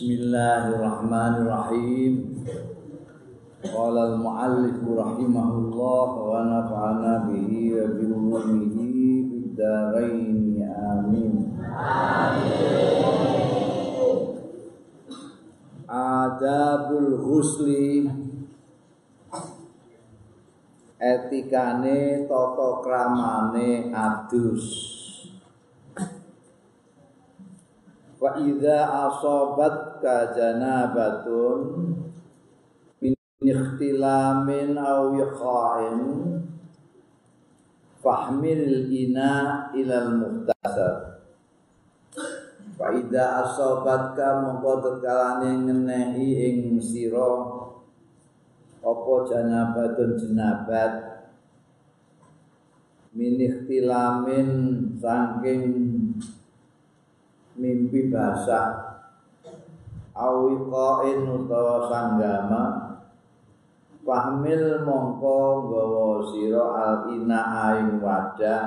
Bismillahirrahmanirrahim. Qala al-muallif rahimahullah wa nafa'ana bihi wa bi ulumihi fid dharain amin. Adabul husli etikane tata kramane adus. Wa idza asabat ka janabatun min ikhtilamin aw yaqa'in fahmil ina ilal muhtasar wa idza asabat ka mongko tekalane ngenehi ing sira apa janabatun jenabat min ikhtilamin saking mimpi basah awiqain utawa sanggama Fahmil mongko gawa sira al ina aing wadah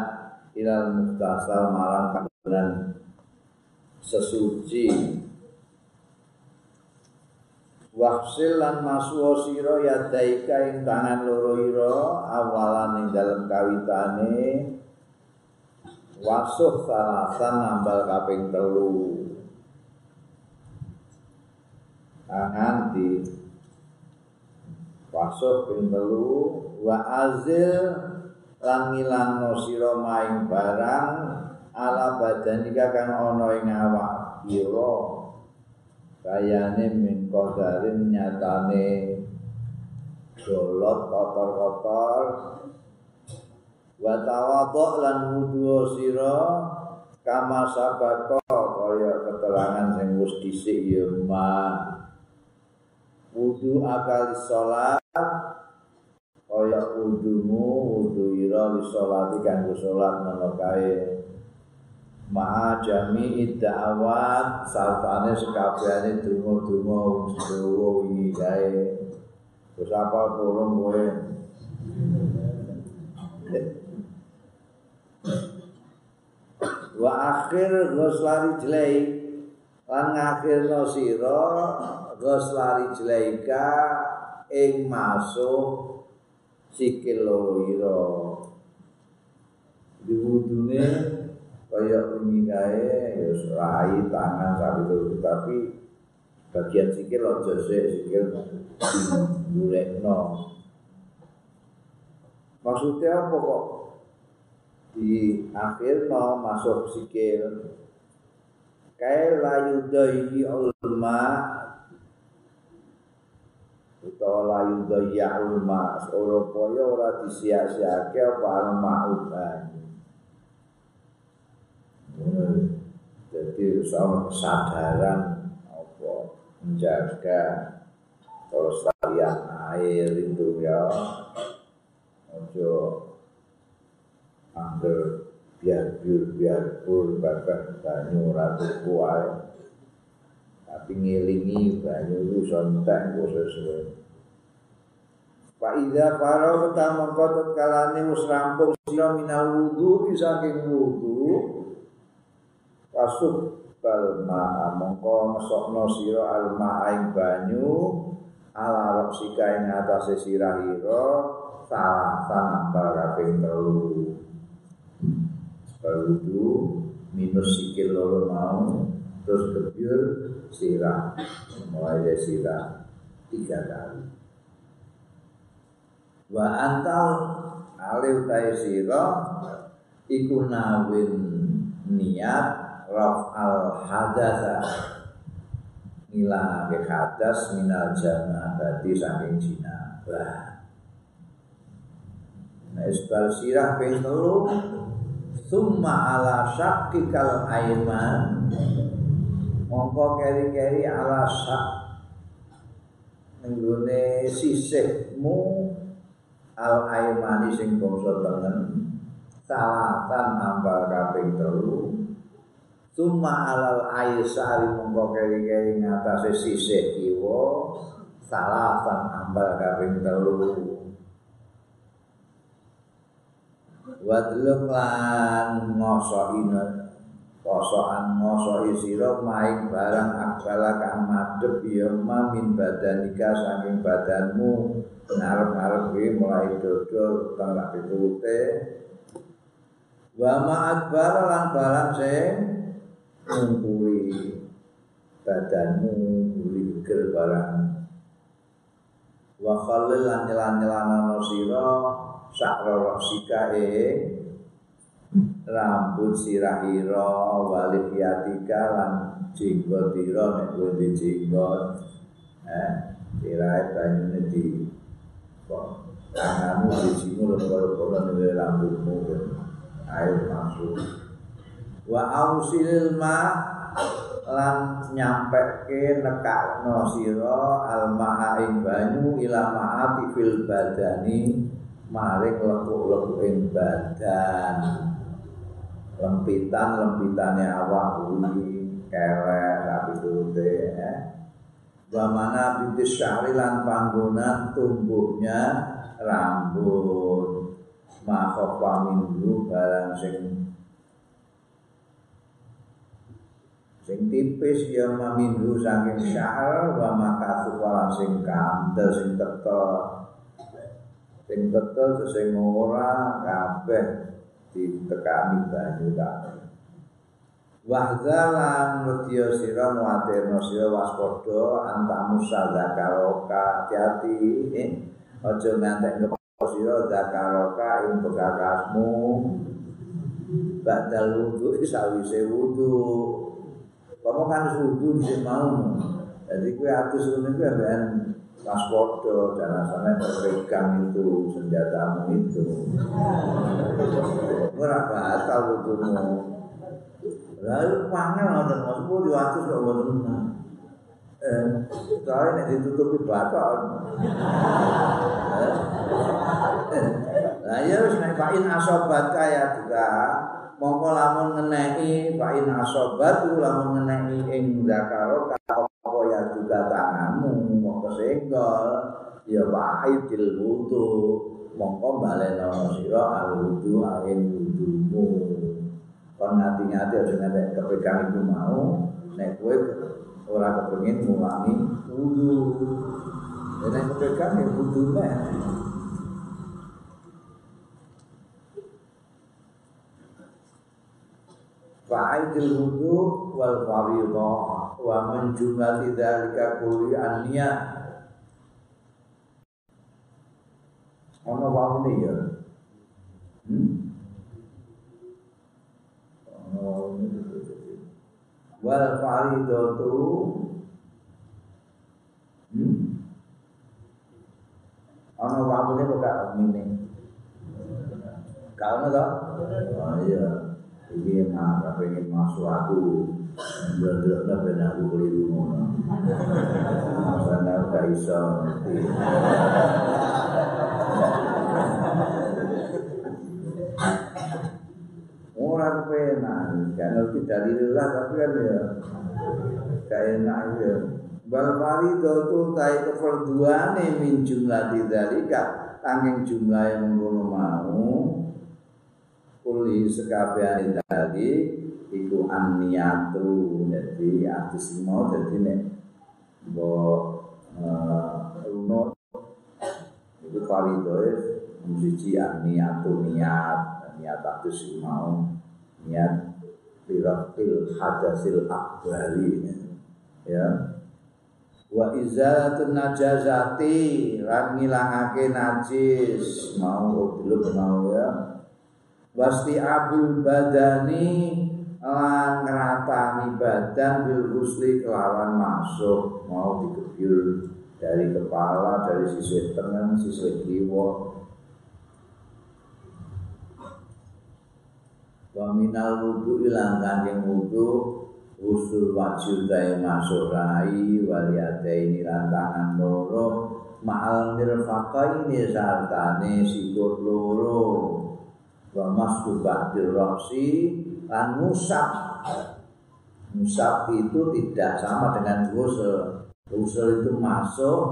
ilal muhtasal marang kabulan sesuci. Wahsil lan masuwa sira yadaika ing tangan loro ira awalan ing dalem kawitane wasuh salasan nambal kaping telu. Tangan di wasuh ping telu. Wa azil lan ngilangno sira maing barang ala badanika kang ana ing awak ira kayane min qadarin nyatane dolot kotor-kotor wa tawadhu lan wudu sira kama sabako kaya keterangan sing wis dhisik ya ma wudu akal salat kaya wudumu wudu ira li salati kanggo salat ngono kae. Ma'a jami'i da'awat sartane sekabehane donga-donga sedowo wingi kae. Terus apa kowe wa akhir ghuslari jelai. Lan ngakhirno sira ghuslari jelaika ing masuk sikil loro ira diwudune kaya wingi kae ya rai tangan sampe tapi bagian sikil aja sik sikil golekno maksudnya apa kok di akhir no masuk sikil. Kai layu dai ulma utawa layu dai ulma ora kaya ora disia-siake apa alma uban. Jadi sama kesadaran apa menjaga kelestarian air itu ya. Ojo angger biar biar biar pur bakar banyu ratu kuai. Tapi ngilingi banyu itu sontak sesuai. Pak Ida para pertama kau kalane mus rampung sila minal wudu saking wudu. Kasuk bal ma'a mongko ngesokno sira al ma'aing banyu ala roksika ing atase sirah ira salah sanambal kaping telu Barudu minus sikil loro mau terus kebyur sirah. Mulai dari sirah tiga kali. Wa antal alih utai sirah iku nawin niat raf al hadasa ngilangake hadas minal jannah berarti saking jinabah Nah, isbal sirah ping summa ala syakikal aiman mongko keri-keri ala syak. Nenggone sisihmu al aimani sing bangsa tengen. Salatan ambal kaping telu. Summa alal aisari mongko keri-keri ngatasé sisih kiwa. Salatan ambal kaping telu wadluk lan ngoso ina Kosoan ngosoi siro maing barang akbala kang madep ya ma min badanika saking badanmu. Ngarep-ngarep mulai dodo kang lak pitulute wa ma akbala lan barang sing ngumpuli badanmu uli barang. Wa khalil lan nyelan-nyelana sira sakra sika ing rambut sirahira waliyatika lan jenggot ira nek kowe di jenggot. Eh sirahe banyune di kok tanganmu di sini lho rambutmu air masuk. Wa ausil ma lan nyampe ke nekakno sira al ma'a ing banyu ila ma'ati fil badani maring lekuk-lekuk badan. Lempitan lempitane awak kuwi kerek rapi turute ya. Wa mana bintis syahri lan panggonan tumbuhnya rambut. Makhofa minhu barang sing sing tipis ya maminhu saking syahr wa makatu sing kandel sing tetel sing tetel sing ora kabeh ditekani banyu kabeh Wahzalan wedya sira muatirna sira waspada antamu sadakaroka hati-hati eh aja ngantek ngepo sira zakaroka ing bekakasmu. Badal wudu sawise wudu. Kamu kan wudu di mau. Jadi kue atus ini kue ben waspada jangan sampai terpegang itu senjatamu itu. Ora batal wudumu lalu panggil nonton maksudku di waktu kok boten eh soalnya nek ditutupi batal. Lah ya wis nek asobat kaya juga. Mongko lamun ngeneki pain asobat lamun ngeneki ing zakaro ya wa'idil wudu. Mongko baleno sira al wudu ing wudumu. Kon ngati-ngati aja nek kepegang iku mau nek kowe ora kepengin ngulangi wudu. Nek kepegang ya wudu nek. Fa'idil wudu wal faridah wa min jumlati dzalika kulli anniyah Ono wae ya. Hmm? Ono wal faridatu hmm? Ono wae kok gak mine. Kau nggak? Oh iya. Ini mah pengen masuk aku Bener-bener ben aku keliru ngono. Gak iso ngerti. Orang penak, kan ngerti dalilillah tapi kan ya gak enak ya. Bal faridatu tai keperduane min jumlah dzalika angin jumlah yang ngono mau kuli sekabian tadi iku anniatu jadi artis mau jadi nek mbok runo itu faridoe mesti anniatu niat niat artis mau niat firaqil hadasil akbari ya. Wa izalatun najazati lan ngilangake najis mau dulu mau ya. Wasti abul badani lan ngeratani badan bil kelawan masuk mau dikebir dari kepala dari sisi tengah sisi kiwa wa minal wudu ilang kanjeng wudu usul wajib daya masuk rai waliyadaini lan tangan loro ma'al sartane sikut loro. Wa masku ba'dil roksi lan musab. Musab itu tidak sama dengan gusel gusel itu masuk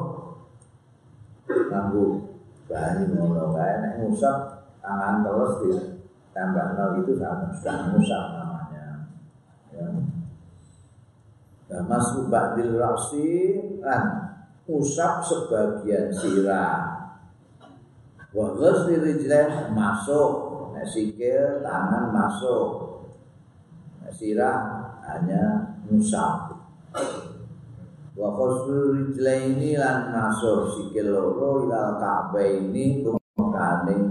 nganggu banyu ngono kae nek musab tangan terus di tambah itu sama sudah musab namanya Nah, masuk ba'dil rasi lan usap sebagian sirah. Wa ghusli rijlain masuk, nek sikil tangan masuk. Nek sirah hanya musab. Wa ghusli rijlaini lan masuk sikil loro ilal ka'baini kumakaning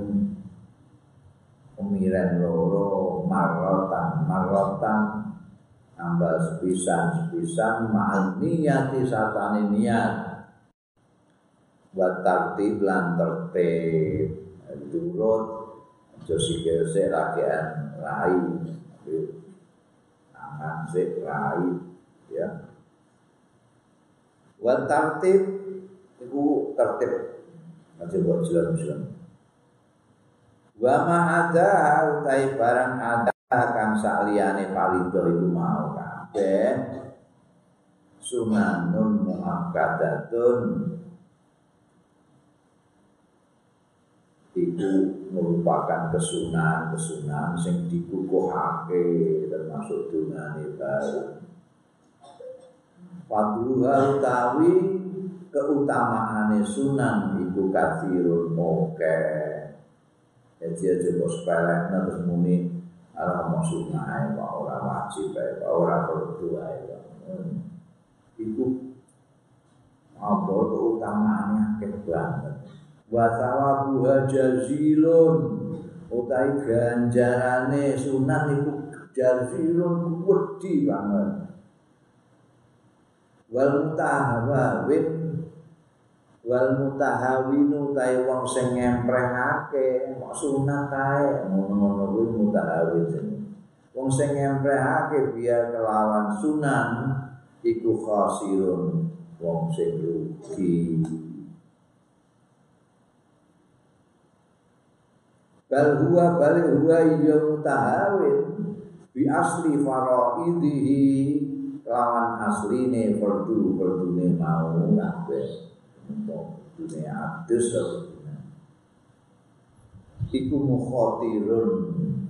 pemiren loro marotan marotan ambal sepisan sepisan ma'al niyati satane niat buat tartib lan tertib. Turut aja sikil sik rakyat rai. Tangan sik rai ya buat tartib itu tertib aja buat jelas-jelas. Wa ma ada utai barang ada kang saliyane palido iku mau kabeh. Sunanun muakkadatun itu merupakan kesunahan-kesunahan sing dikukuhake termasuk dungane baru Fadluha utawi keutamaane sunan iku kathirun moke Jadi aja kok sepelek terus muni Ala mau sungai, kok ora wajib, kok ora perlu ae. Iku apa keutamaannya akeh banget. Wa thawabuha jazilun utai ganjarane sunat iku jazilun wedi banget. Wal mutahawawin wal mutahawinu tai wong sing ngemprehake mok sunat kae ngono-ngono kuwi mutahawin. Wong sing ngemprehake biar kelawan sunan iku khasirun wong sing rugi. Bal huwa bal huwa ya mutahawin. Bi asli faraidihi lawan asline fardu fardune mau kabeh dunia adus iku mukhatirun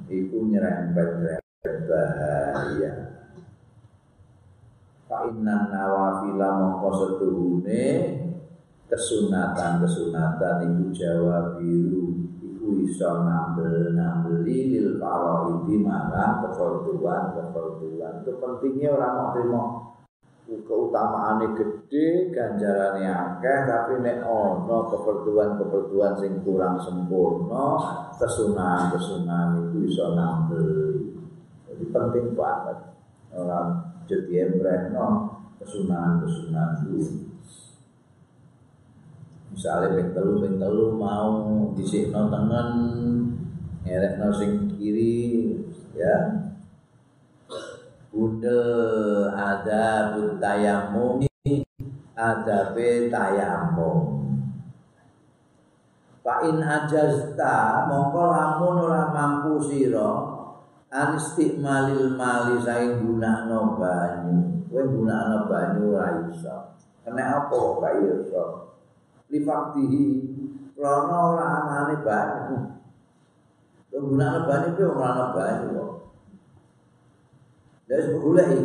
iku nyerempet-nyerempet bahaya. Fa inna nawafila mongko setuhune kesunatan-kesunatan iku jawa biru iku iso nambel nambeli lil faraidi marang kefarduan kefarduan itu pentingnya orang mau terima keutamaane gede, ganjarane akeh, tapi nek ana keperluan-keperluan sing kurang sempurna, kesunahan-kesunahan itu iso nambel. Jadi penting banget orang jadi embreno kesunahan-kesunahan itu. Misalnya ping telu ping telu mau disikno tengen, ngerekno sing kiri, ya Budel ada tayamum ada be tayamum. Fa in ajazta mongko lamun ora mampu sira an istimalil mali saing gunakno banyu. Kowe gunakno banyu ora iso. Kena apa gak iso? Li faktihi krana ora anane banyu. Gunakno banyu pe ora ana banyu kok. Wis goleki.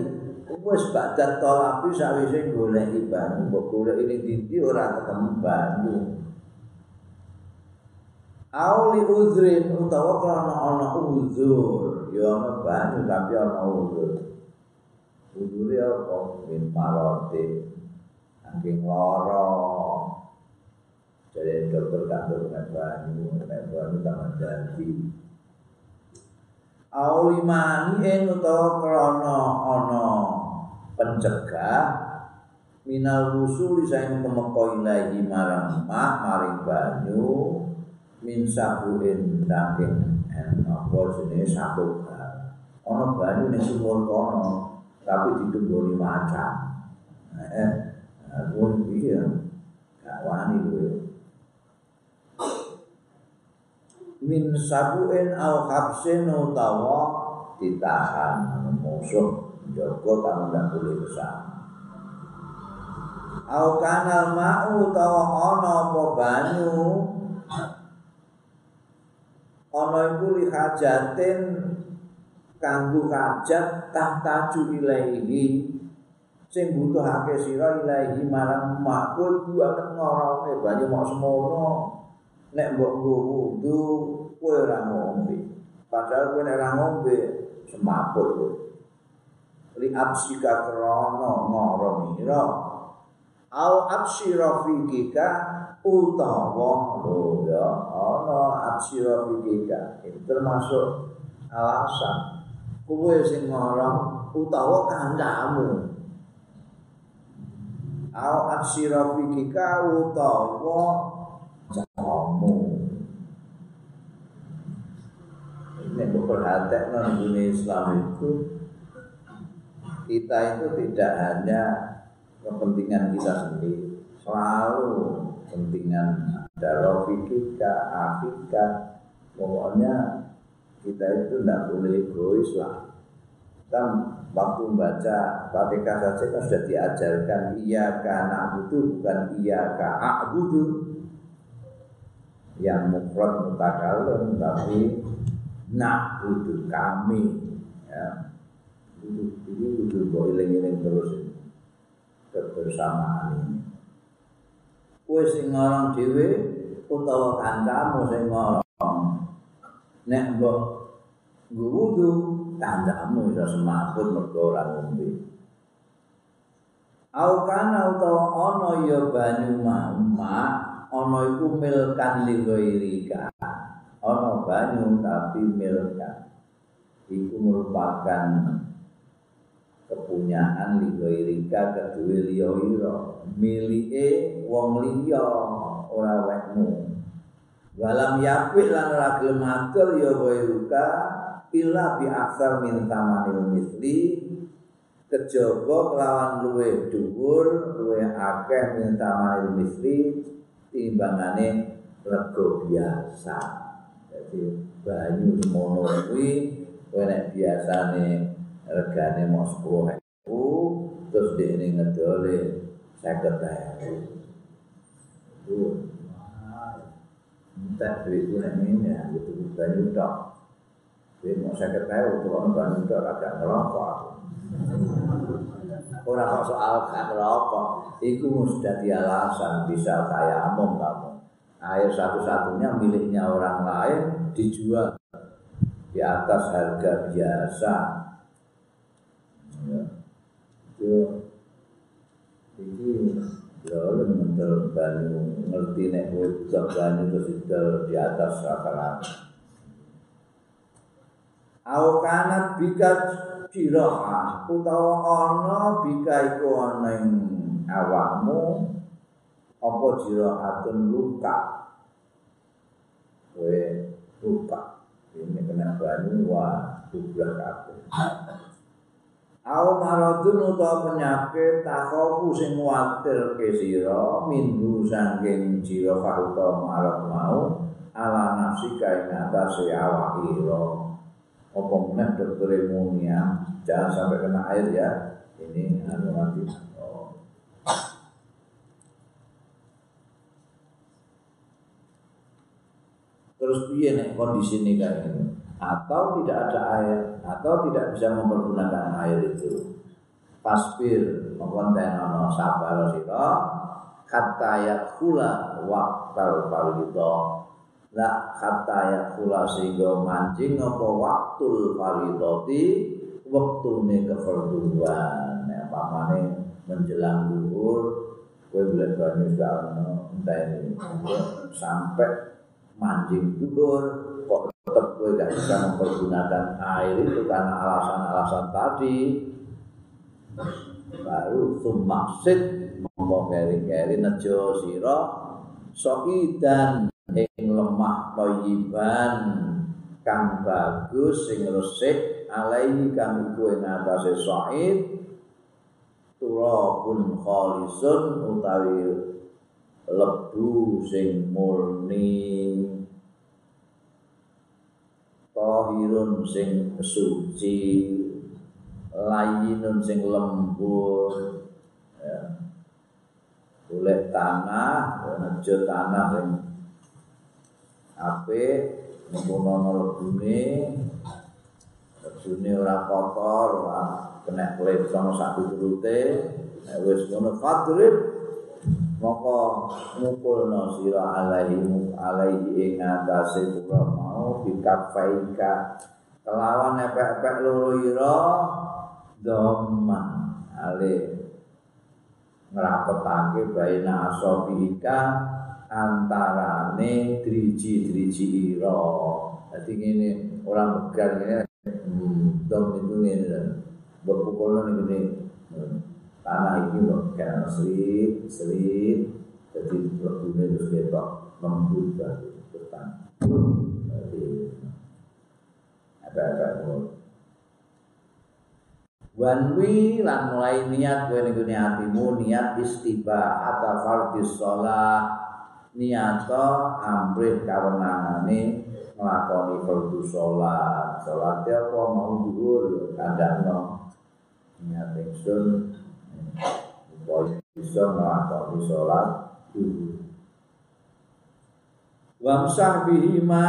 Wis badat tolapi sawise goleki banyu, mbok goleki ning dindi ora ketemu banyu. Auli uzrin utawa karena ana uzur, ya ana banyu tapi ana uzur. Uzur ya apa? Min marote, angking loro. Jadi dokter kantor dengan banyu, dengan banyu sama jadi. aulimani en utawa krana ana pencegah minal rusul saing temeka ilahi marang mak maring banyu min sabuin daging. En apa jenenge sabuk ana banyu ning sumur kono tapi ditumboni macan. Eh aku iki ya gak wani min sabuin au habsin utawa ditahan. Musuh jaga kamu ndak boleh bersama au kanal ma'u utawa ana apa banyu? Ana iku li hajatin kanggo hajat tahtaju ilaihi. Sing butuhake sira ilahi marang mak kowe banget ngorone banyu mok semono nek mbok nggo wudu kowe ora ngombe. Padahal kowe nek ora ngombe semaput kowe. Li absika krono ngoromira au absira fikika utawa ya ana absira fikika. Itu termasuk alasan. Kowe sing ngorong utawa kancamu. Au aksira fikika utawa jamu ini perhatian dunia Islam itu. Kita itu tidak hanya kepentingan kita sendiri. Selalu kepentingan ada fikika, akika pokoknya kita itu tidak boleh egois lah. Kita waktu membaca Fatihah saja kan sudah diajarkan iya karena itu bukan iya a'budu yang mufrad mutakalim tapi na'budu kami ya. Ini kudu boiling-iling terus kebersamaan ini. Kowe sing ngorong dhewe utawa kancamu sing ngorong nek mbok wudu kandamu iso semaput mergo ora ngombe. Au kana utawa ana ya banyu mama, ana iku milkan li ghairika. Ana banyu tapi milkan. Iku merupakan kepunyaan li ghairika kedue liya ira. Milike wong liya ora wekmu. Walam yapik lan ora gelem atur ya ghairuka illa bi aksar min tamanil misli kejaba kelawan luwe dhuwur luwe akeh min tamanil misli timbangane rego biasa. Jadi banyu semono kuwi nek biasane regane mau 10.000 terus dene ngedole 50.000 itu. Entah duit nek ini ya gitu. Banyu tok. Jadi mau saya ketahui Bandung itu agak ngerokok aku. Orang soal gak ngerokok, itu sudah di alasan bisa among kamu. Air satu-satunya miliknya orang lain dijual di atas harga biasa. Ya. Itu ini lalu mental banyu ngerti nek kowe banyu di atas rata-rata. au kanat bika utawa ana bika iku ana ing awakmu apa jirahatun luka? Kowe luka. Ini kena banyu wa tubrah kabeh. Au maradun utawa penyakit takoku sing kuwatir ke sira minggu saking jira utawa marad mau ala nafsi kae ngatasi awak ira apa meneh dokter ilmunya jangan sampai kena air ya. Ini anu nanti. Oh. terus piye nek kondisi ini kayak ini atau tidak ada air atau tidak bisa mempergunakan air itu. Pasbir mengkonten ono sabar sira. Kata yakula waktal fardhu la kata ya kula sehingga mancing apa waktu faridoti waktune kefarduan ya pamane menjelang duhur kowe boleh banyu sakno entah ini sampai mancing duhur kok tetap kowe gak bisa mempergunakan air itu karena alasan-alasan tadi. Baru sumaksid monggo keri-keri nejo sira soidan ing lemah thayyiban kang bagus sing resik alaihi kang iku ing atase sa'id turabun khalisun utawi lebu sing murni tahirun sing suci layinun sing lembut ya. boleh tanah nejo tanah ape mempunyai lebune bajune ora kotor, ora kena klep sama satu turute, nek wis ngono fadrib! Moko mukulno sira alaihi alaihi ing atase kula mau bikafaika kelawan epek-epek loro ira dhamma. Ale ngrapetake baina asabika antarane driji-driji ira. Dadi ngene ora megar ngene hmm, dom itu ngene mbok pukulno ngene. Tanah iki mbok kena selip selip jadi lebune terus ketok lembut banget tekan jadi ada-ada Wanwi lan mulai niat kowe ning hatimu niat istibah atau fardhis shalah niat amrih kawenangane nglakoni fardhu salat. Salat apa mau dhuwur kandhano. Niat ingsun supaya bisa nglakoni salat. Wamsah bihima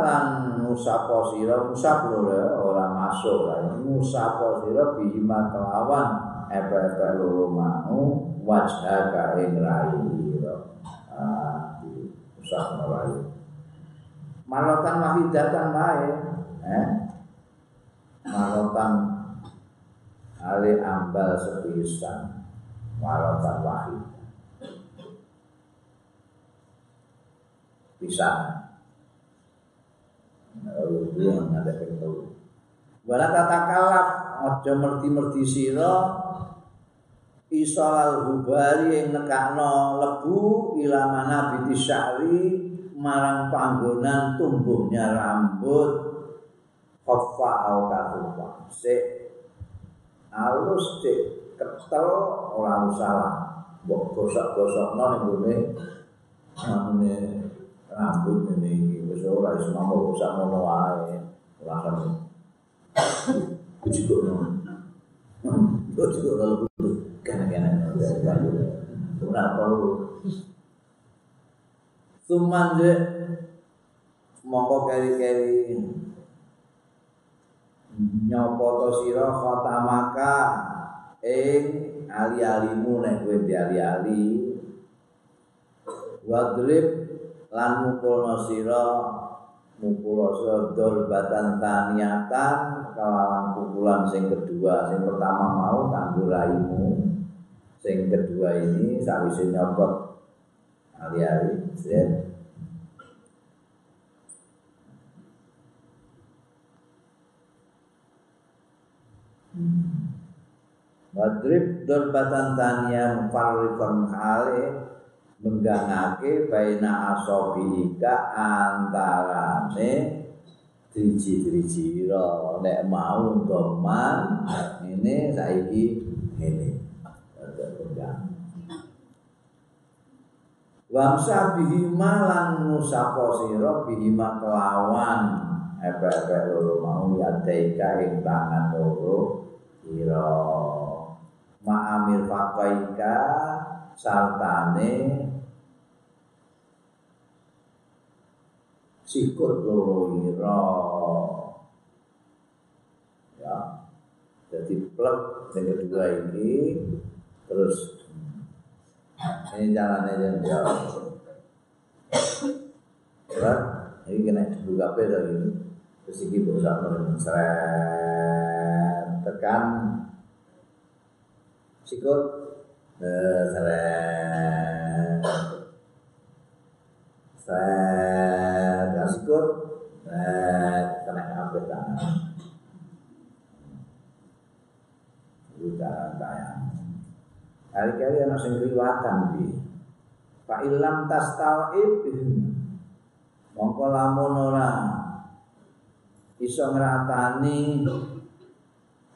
lan musapa sira musap lho ora masuk lah musapa sira bihima kelawan epe-epe loro mau wajah ka ing rai ah usah mulai malotan wahidatan wae eh? Malotan ale ambal sepisan malotan wahid pisan Lalu ada tahu. Wala kata kalap aja merti-merti sira isolal hubari yang nekakno lebu ila mana biti syari marang panggonan tumbuhnya rambut. Khaffa au katufa se alus cek ketel ora salah mbok gosok-gosokno ning gone. Ngene rambut ini iki. Wis ora iso mau rusak ngono wae. Ora kan kuci kok kana-kana ora perlu. Suman je mongko keri-keri. Nyopo to sira khatamaka ing ali-alimu nek kowe ali-ali. Wadrib lan mukulna sira mukul sira dol batan taniatan kalawan pukulan sing kedua sing pertama mau kanggo raimu sing kedua ini sawise nyokot hari-hari ya. Madrib dorbatan tania mufarrikon hale menggangake baina asobika antarane driji-driji nek mau doman ini saiki ini ada pegang Wamsa bihima lan musapa sira bihima kelawan epe-epe loro mau yadaika ing tangan loro sira ma'amir faqaika sartane sikut loro ira ya. Jadi plek yang kedua ini terus ini jalannya yang jauh ya ini kena buka peda ini. Terus ini berusaha merenung seret tekan. Sikut. Seret. Seret dan sikut. Seret kena apa tangan cara tayang Kali-kali ana sing riwatan di. Fa ilam tastawib mongko lamun ora iso ngratani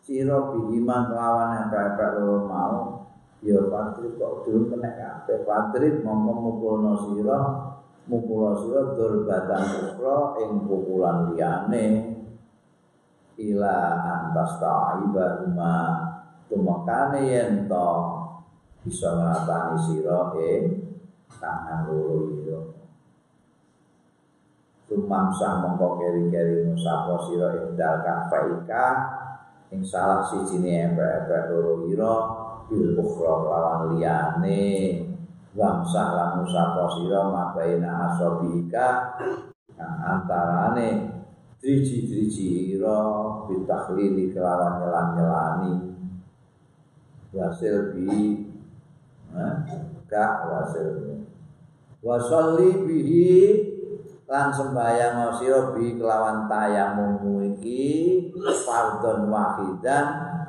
sira bihima kelawan apa-apa loro mau ya patri kok durung kena kabeh. Patri mongko mukulno sira mukul sira durbatan ukra ing pukulan liyane. Ila antas ta'iba huma tumakane yen to bisa ngatani sira ing tangan loro ira Tumamsah mongko keri-keri musapa sira ing dal kafaika ing salah sijine empe-empe loro ira bil ukhra lawan liyane. Wamsah lan musapa sira mabaina asabika kang antarane driji-driji ira bitahlili kelawan nyelan-nyelani. Wasil bi gak wasil wasalli bihi lan sembahyang sira bi kelawan tayamum iki fardhon wahidan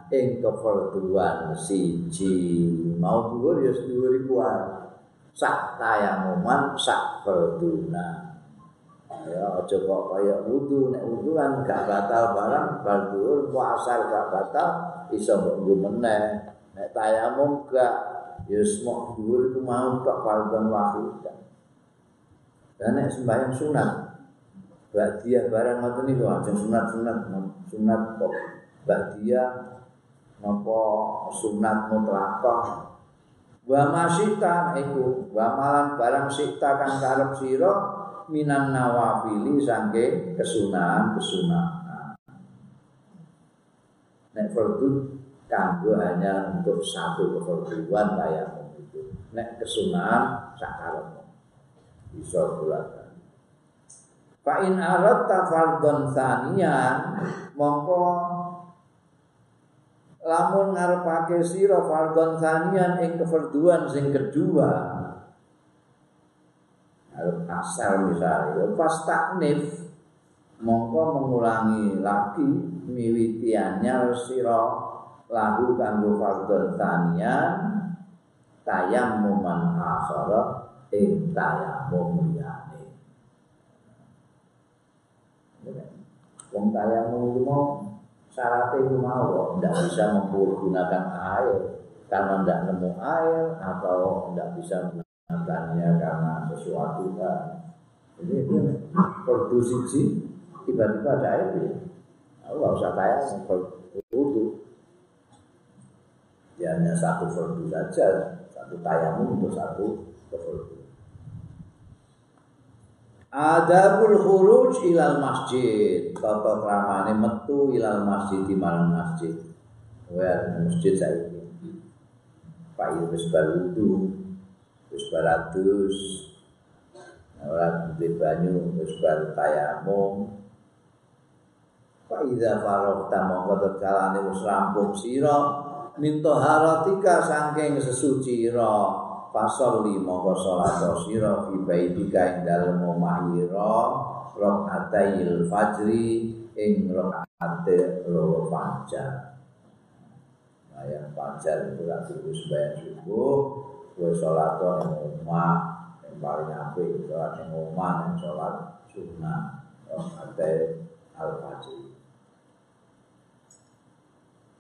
ing keperduan siji. Mau dhuwur ya dhuwur iku sak tayamuman sak perduna. Ya aja kok kaya wudu. Nek wudu kan gak batal barang bar dhuwur puasa gak batal iso mbok meneh. Nek tayamum gak ya semua dhuwur iku mau tok fardhon wahidan Dan nek sembahyang sunat, ba'diyah barang ngoten niku ajeng sunat-sunat sunat kok. Ba'diyah napa sunat mutlaqah wa masita iku wa malan barang sita kang karep sira minan nawafili sangke kesunahan kesunahan nek fardu kanggo hanya untuk satu keperluan tayamum itu nek kesunahan sakarep bisa bulatkan. Fa in aratta fardhon mongko lamun ngarepake sira fardhon saniyan ing kefarduan sing kedua. Arep asal misalnya pas taknif mongko mengulangi lagi miwitiannya sira lahu kanggo fardhon saniyan tayammuman akhara ing tayamum liyane. Wong tayamum itu mau syaratnya itu mau tidak bisa menggunakan air karena tidak nemu air atau tidak bisa menggunakannya karena sesuatu kan. Ini produksi tiba-tiba ada air ya. Allah usah. Ya hanya satu fardu saja, satu tayamum untuk satu fardu. Adabul khuruj ilal masjid. Tata kramane metu ilal masjid di marang masjid. Wa masjid saiki. Pak wis barudu, wis baratus. Ora di banyu wis bar tayamum. Fa idza faragta mongko tekalane wis rampung sira minto haratika saking sesuci ira pasal lima ko salat sira fi baitika ing dalem omah ira rakaatayil fajri ing rakaate loro fajar ayat fajar itu lagi wis bayar subuh kowe salat ing omah yang paling apik salat ing omah ing salat sunnah rakaate al fajri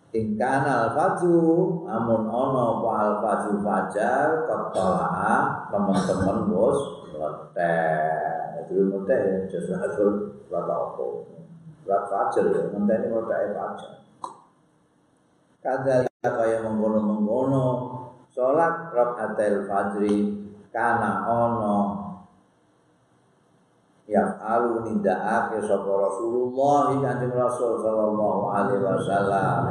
Ingkan al-fajru amun ono apa al-fajru fajar ketolaa teman-teman bos letek itu letek ya jasa hasil lata apa? Berat fajar ya menteni letek fajar kada kaya menggono-menggono sholat rakaat fajri kana ono yang alu nindakake sapa Rasulullah Kanjeng Rasul sallallahu alaihi wasallam.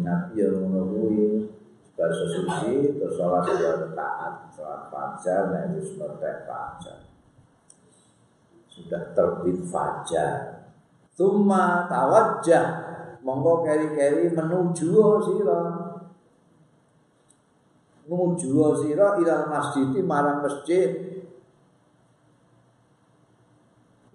Nabi yang menunggu bahasa suci terus sholat dua rakaat sholat fajar nah itu seperti fajar. Sudah terbit fajar. Tuma tawajjah. Monggo keri-keri menuju sira. Menuju sira ilal masjid marang masjid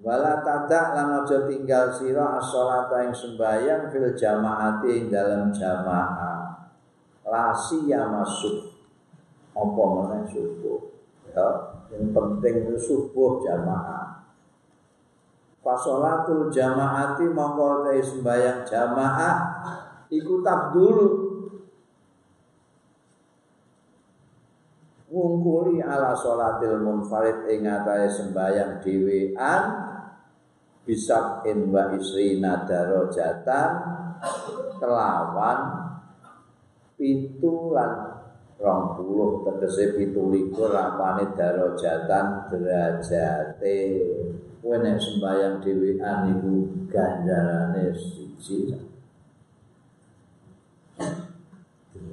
Wala tadak lan aja tinggal sira as-sholata ing sembahyang fil jamaati ing dalam jamaah. Lasi ya masuk apa meneh subuh. Ya, yang penting itu subuh jamaah. Fasolatul jamaati mongko sembahyang jamaah iku dulu ngungkuli ala sholatil munfarid ing atase sembahyang dhewean bisa in wa isrina darajatan kelawan pitulan. Rong puluh tegese pitulikur rapane darajatan derajate. Kowe nek sembayang dhewean iku ganjarane siji.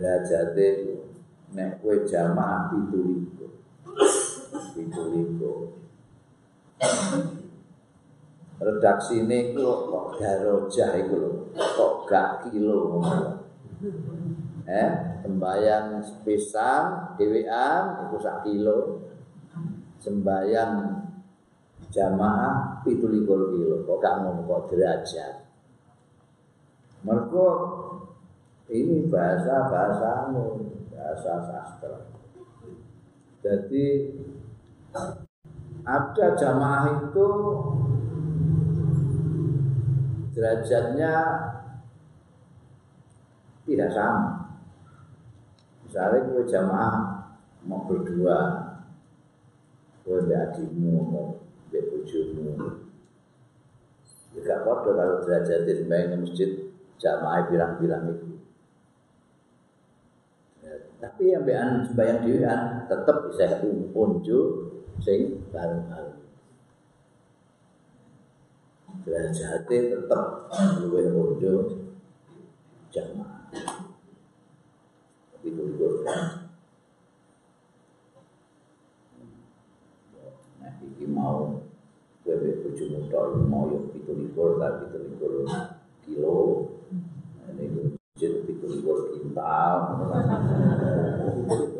Derajate nek kowe jamaah pitulikur pitulikur redaksi ini kok darojah itu lho. Kok gak kilo? Eh sembayang pisang dewean itu sak kilo. Sembayang jamaah itu likur kilo kok gak ngomong kok derajat. Mereka ini bahasa bahasamu bahasa sastra. Jadi ada jamaah itu derajatnya tidak sama. Misalnya gue jamaah mau berdua, gue mbak adikmu, mau mbak bujumu. Juga kode kalau derajat di masjid jamaah bilang-bilang itu. Ya, tapi yang bean sembahyang dhewean tetap bisa unjuk sing bareng-bareng. Derajate tetep luwih rojo jamaah. Tapi dulu Nah, iki mau kowe bojomu tok mau yo 17 ta 17 kilo. Ini itu jet 17 kintal.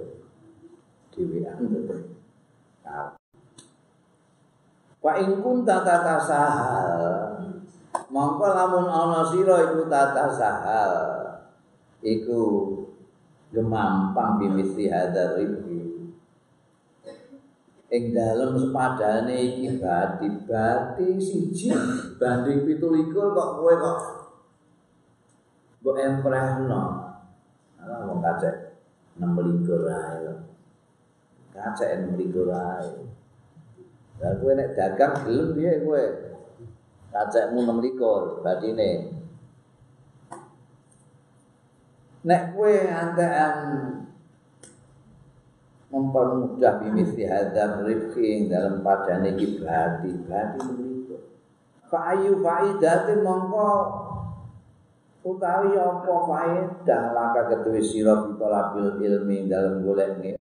Dewean tetep. Fa in kunta tata sahal mongko lamun ana sira iku tata sahal iku gemampang bimisi hadar ribi ing dalem sepadane iki bati-bati siji banding 17 kok kowe kok mbok emprehno. Ala wong kacek 6 likur ae. Kacek 6 likur ae Lah kowe nek dagang gelem piye kowe? Kacekmu 6 likur batine. Nek kowe antekan mempermudah bimisi hadam rifki dalam padane iki berarti berarti mriku. Fa ayu faidate mongko utawi apa faedah laka ketuwe sira pitolabil ilmi dalam golek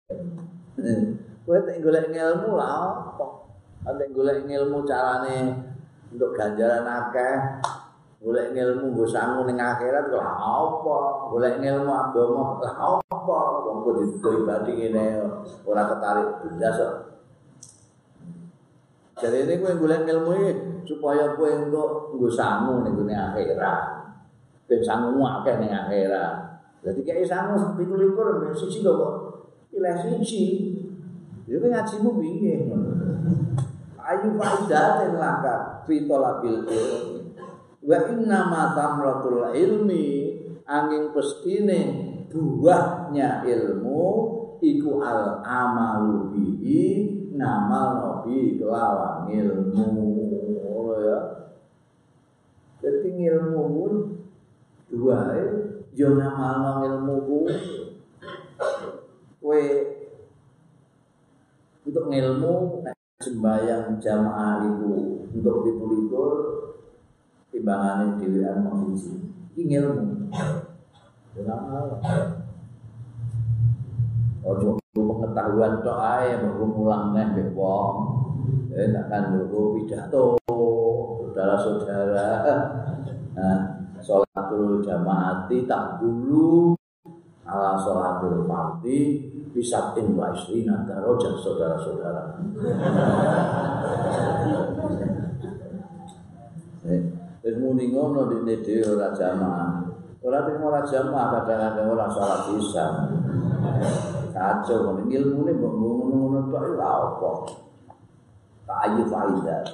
Kowe tak golek ilmu lah apa? Nek golek ilmu carane untuk ganjaran akeh, golek ilmu nggo sangu akhirat kok apa? Golek ilmu agama kok apa? Wong kok ditutup ibadi ngene ora ketarik blas kok. Jadi ini kowe golek ilmu iki supaya kowe untuk nggo sangu dunia akhirat. Ben sangu akeh ning akhirat. Jadi kayak sangu 17 ben siji kok pilih siji. Yo ngajimu piye? Ayu faidatin laka fi talabil ilmi. Wa inna ma tamratul ilmi angin pestine buahnya ilmu iku al amalu bihi ngamal nabi kelawan ilmu. Ya. Jadi ilmu pun dua ya yo ngamal ilmu pun kue untuk ilmu sembahyang jamaah itu untuk ditulikur timbangannya dewi mau siji ini ilmu Ojo pengetahuan tok ae baru mulang neh mbek wong. Eh tak kan pidato saudara-saudara. Nah, salatul jamaati tak dulu ala salatul fardhi bisa in wa isrina darajat saudara-saudara. Eh, wis muni ngono dene dhewe ora jamaah. Ora terima ora jamaah kadang-kadang ora salat bisa. Kacau ngono ilmune mbok ngono-ngono tok ora apa. Kayu faidah.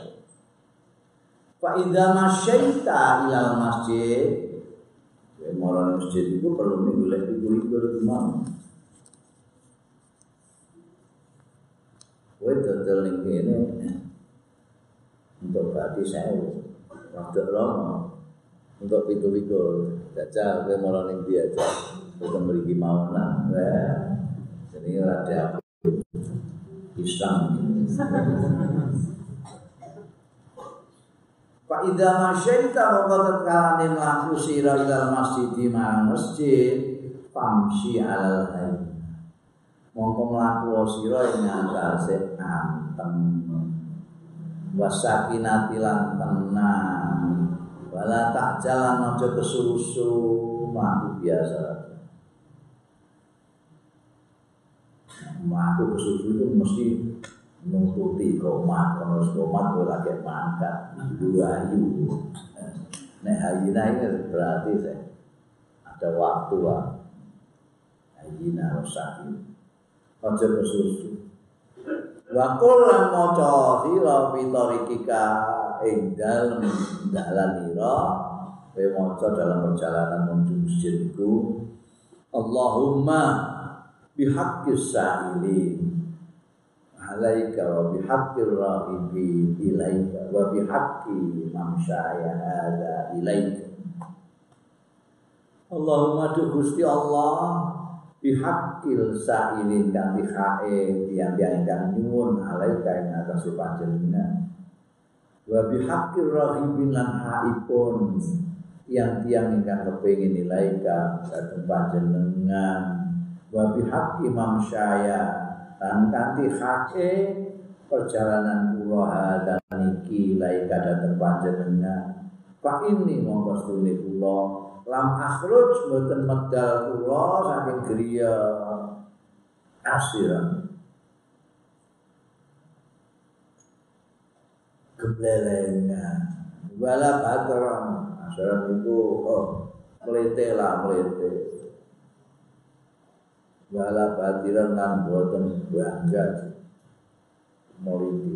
Fa idza masyaita ilal masjid Ya, marah masjid itu perlu boleh di mana? Kowe dodol ning kene untuk berarti sewu. Waktu lomo untuk pitu likur. Jajal kowe malah ning dia aja. Kita mriki mau nah. ada pisang. Pak Ida masyaita mongko tetkalane mlaku sira ilal masjid marang masjid famsi alal hayy. Mongko mlaku sira ing atase anteng. Wasakinati lan tenang. Wala tak jalan aja kesusu mlaku biasa. Mlaku kesusu itu mesti nututi komat terus komat gue lagi mangkat dua ayu nah hayina ini berarti saya ada waktu lah hayina rosak ojo kesusu Wakul lan maca sira pitorikika ing dalem dalan ira. Kowe maca dalam perjalanan menuju masjid iku Allahumma bihaqqis sa'ilin alaika wa bihaqqir rahibi ilaika wa bihaqqi mamsyaya hadza ilaika. Allahumma tu Gusti Allah bihaqqil sa'ilin kang bihae yang diangkat nyuwun alaika ing atas panjenengan wa bihaqqir rahibin lan haipun yang tiang ingkang kepengin ilaika dhateng panjenengan wa bihaqqi mamsyaya lan kanthi hake perjalanan kula dan iki laika dhateng panjenengan Pak ini mongko sedune kula lam akhruj mboten medal kula saking griya asiran geblelengan wala badron asiran itu oh melete lah melete. Wala badiran lan boten bangga. Moliti.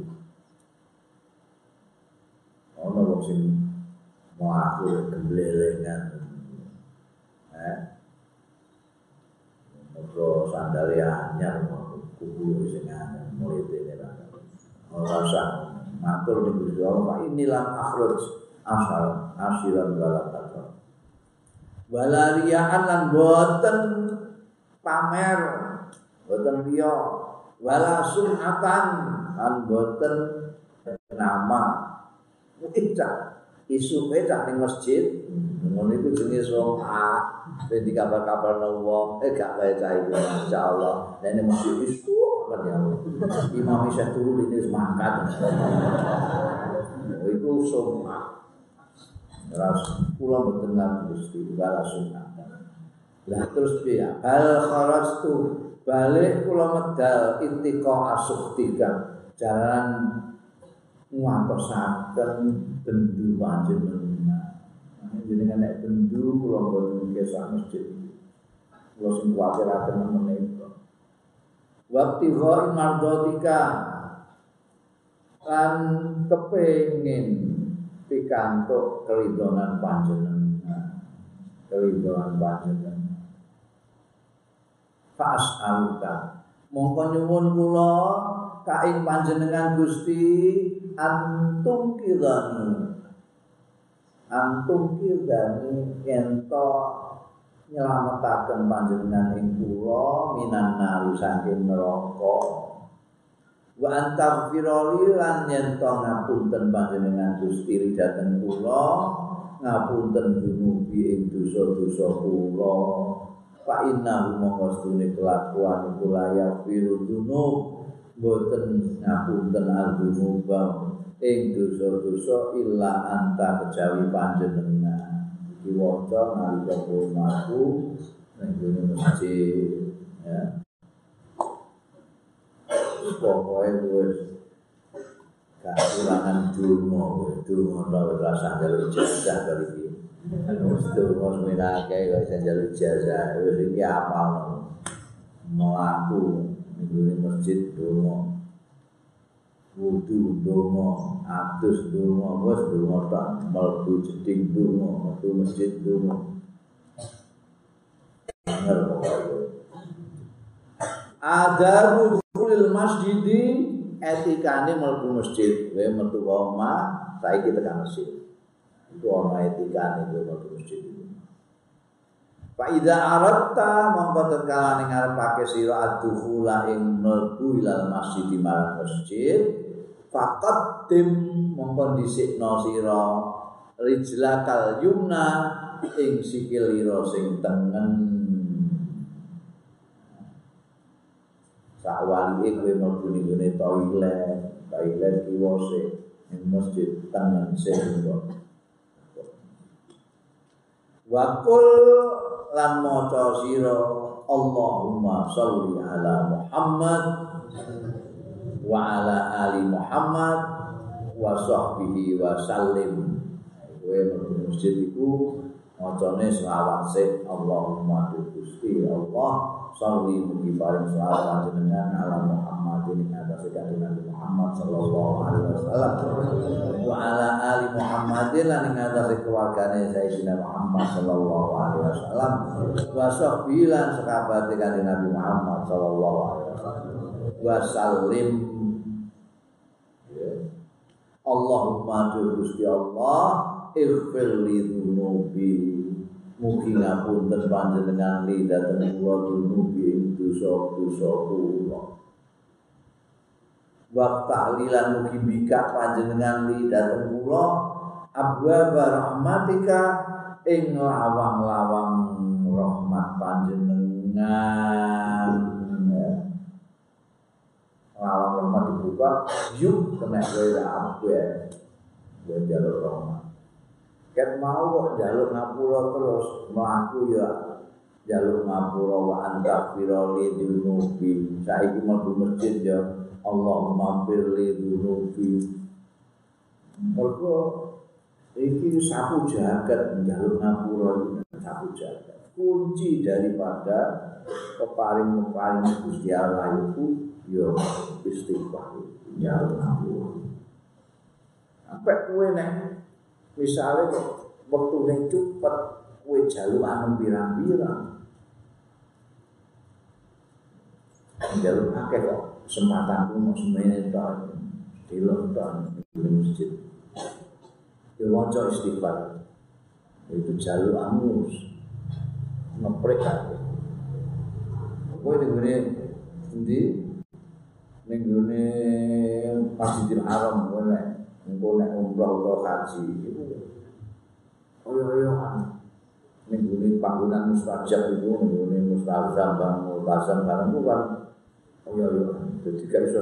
Ono wong sing mau aku geblelengan eh Mergo sandale anyar kubu sing ana mulite ora ora usah matur ning Gusti Allah inilah akhraj asal asiran wala kata wala riyaan lan boten pamer boten riya wala sunatan lan boten nama. Icak isu pecah ning masjid. Ngono iku jenenge soha ben di kabar-kabar wong eh gak wae cah itu insyaallah ning masjid isu kan ya imam isa turu ini semangat itu soha ras kula mboten lan Gusti. Wala sunat lah terus piye? Bal kharastu balik kula medal intiqa asuktika jalan nguantosaken bendu panjenengan. Jenengan nek bendu kula boten kesah masjid. Kula sing kuwatiraken menika. Waktu ghair mardotika kan kepengin pikantuk keridonan panjenengan. Keridonan panjenengan. Fas aluka. Mongko nyuwun kula kain panjenengan Gusti antum kirani. Antum kirani ento nyelametaken panjenengan ing kula minan nari saking neraka. Wa antar firoli lan yen to ngapunten panjenengan Gusti dhateng kula ngapunten dunubi ing dosa-dosa kula. Fa inna mongko sedune kelakuan iku layak firu dunub boten ngapunten al-dunuba ing dosa-dosa illa anta kejawi panjenengan. Iki waca nalika mlaku ning gone masjid ya. Pokoke wis kakurangan dungo dungo ora rasa jalur ijazah kali iki. Wis dungo semenake kok iso jalur ijazah. Wis iki apal mlaku Minggu masjid dongo Wudu dongo Atus dongo Bos dongo tak. Melbu jeding dongo Metu masjid dongo Benar pokoknya. Ada budulil masjidi Etikane melbu masjid. Gue metu koma Saya kita kan masjid. Itu orang etikane gue melbu masjid Fa idza aratta mongko tatkala ning ngarepake sira adkhula ing mlebu ilal masjid di masjid. Faqat tim mongko dhisikno sira rijlakal yumna ing sikil ira sing tengen. Sakwali kowe mlebu ning ngene toilet toilet kiwose ing masjid tengen sing Wakul lan maca sira Allahumma sholli ala Muhammad wa ala ali Muhammad wa sahbihi wa sallim. Kowe masjid iku macane selawat sik Allahumma Gusti Allah sholli mugi paring selawat jenengan ala Muhammad atas Nabi Muhammad sallallahu alaihi wasallam. Wa ala ali Muhammadin lan ing atas keluargane Sayyidina Muhammad sallallahu alaihi wasallam. Wa sahbihi lan kanjeng Nabi Muhammad sallallahu alaihi wasallam. Wa sallim. Allahumma Gusti Allah ighfir li dzunubi. Mugi ngapunten panjenengan li dhateng kula dunubi ing dosa-dosa kula wa ta'lilan mugi bika panjenengan li dhateng kula. Abwaba rahmatika ing lawang-lawang rahmat panjenengan. Lawang rahmat dibuka yuk kena kowe aku ya. Jalur rahmat. Ket mau kok jaluk ngapura terus mlaku ya jaluk ngapura wa anta firali dunubi saiki mlebu masjid ya Allah mampir dunubi Mergo iki sapu jagat jaluk ngapura sapu jagat. Kunci daripada peparing-peparing Gusti Allah itu ya istighfar jaluk ngapura. Sampai kowe nek misalnya waktu yang cepat kue jalur anu birang-birang jalur akeh kok kesempatan ku mau semuanya tahun di tahun di masjid. Di wajah istighfar. Itu jalur anu ngeprek akeh kue di gini? Di ning gone Masjidil Haram kowe engko nek umroh utawa haji iku oyo-oyoan ning gone panggonan mustajab itu ning mustajab bang multazam barang ku kan oyo-oyoan dadi gak iso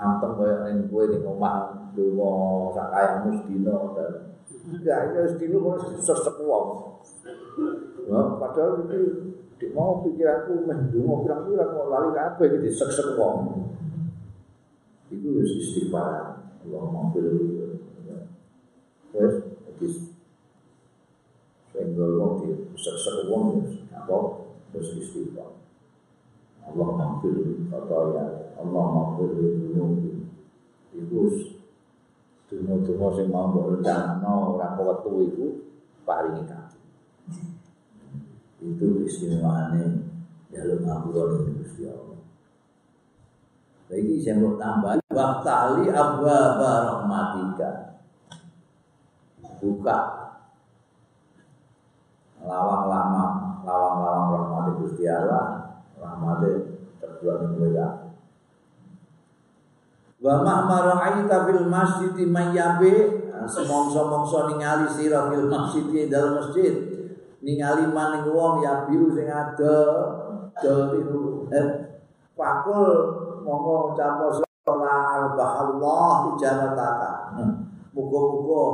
anteng koyo ning kowe ning omah donga sak kayamu sedina enggak ya sedina kok sesek wong Wah, padahal iki di mau pikiranku mendungo pirang-pirang kok lali kabeh iki disek-sek wong. Iku wis istighfar. Allah mampir Terus, jadi Senggol wong di sek-sek wong apa terus istighfar. Allah mampir kata ya Allah mampir dulu. Iku dungo-dungo sing mau mbok rendahno ora wetu iku paringi kabeh. Itu istimewane jalur ngapura ning Gusti Allah. Lagi saya mau tambah Waktali abwa rahmatika Buka Lawang lama Lawang lawang rahmati Gusti Allah Rahmati terjual mereka Wa mahmara aita fil masjid mayyabe semongso-mongso ningali sira fil masjid dalam masjid. Ningali maning wong ya biru sing ada dol eh pakul monggo ngucap la arbahallah tijarataka muga-muga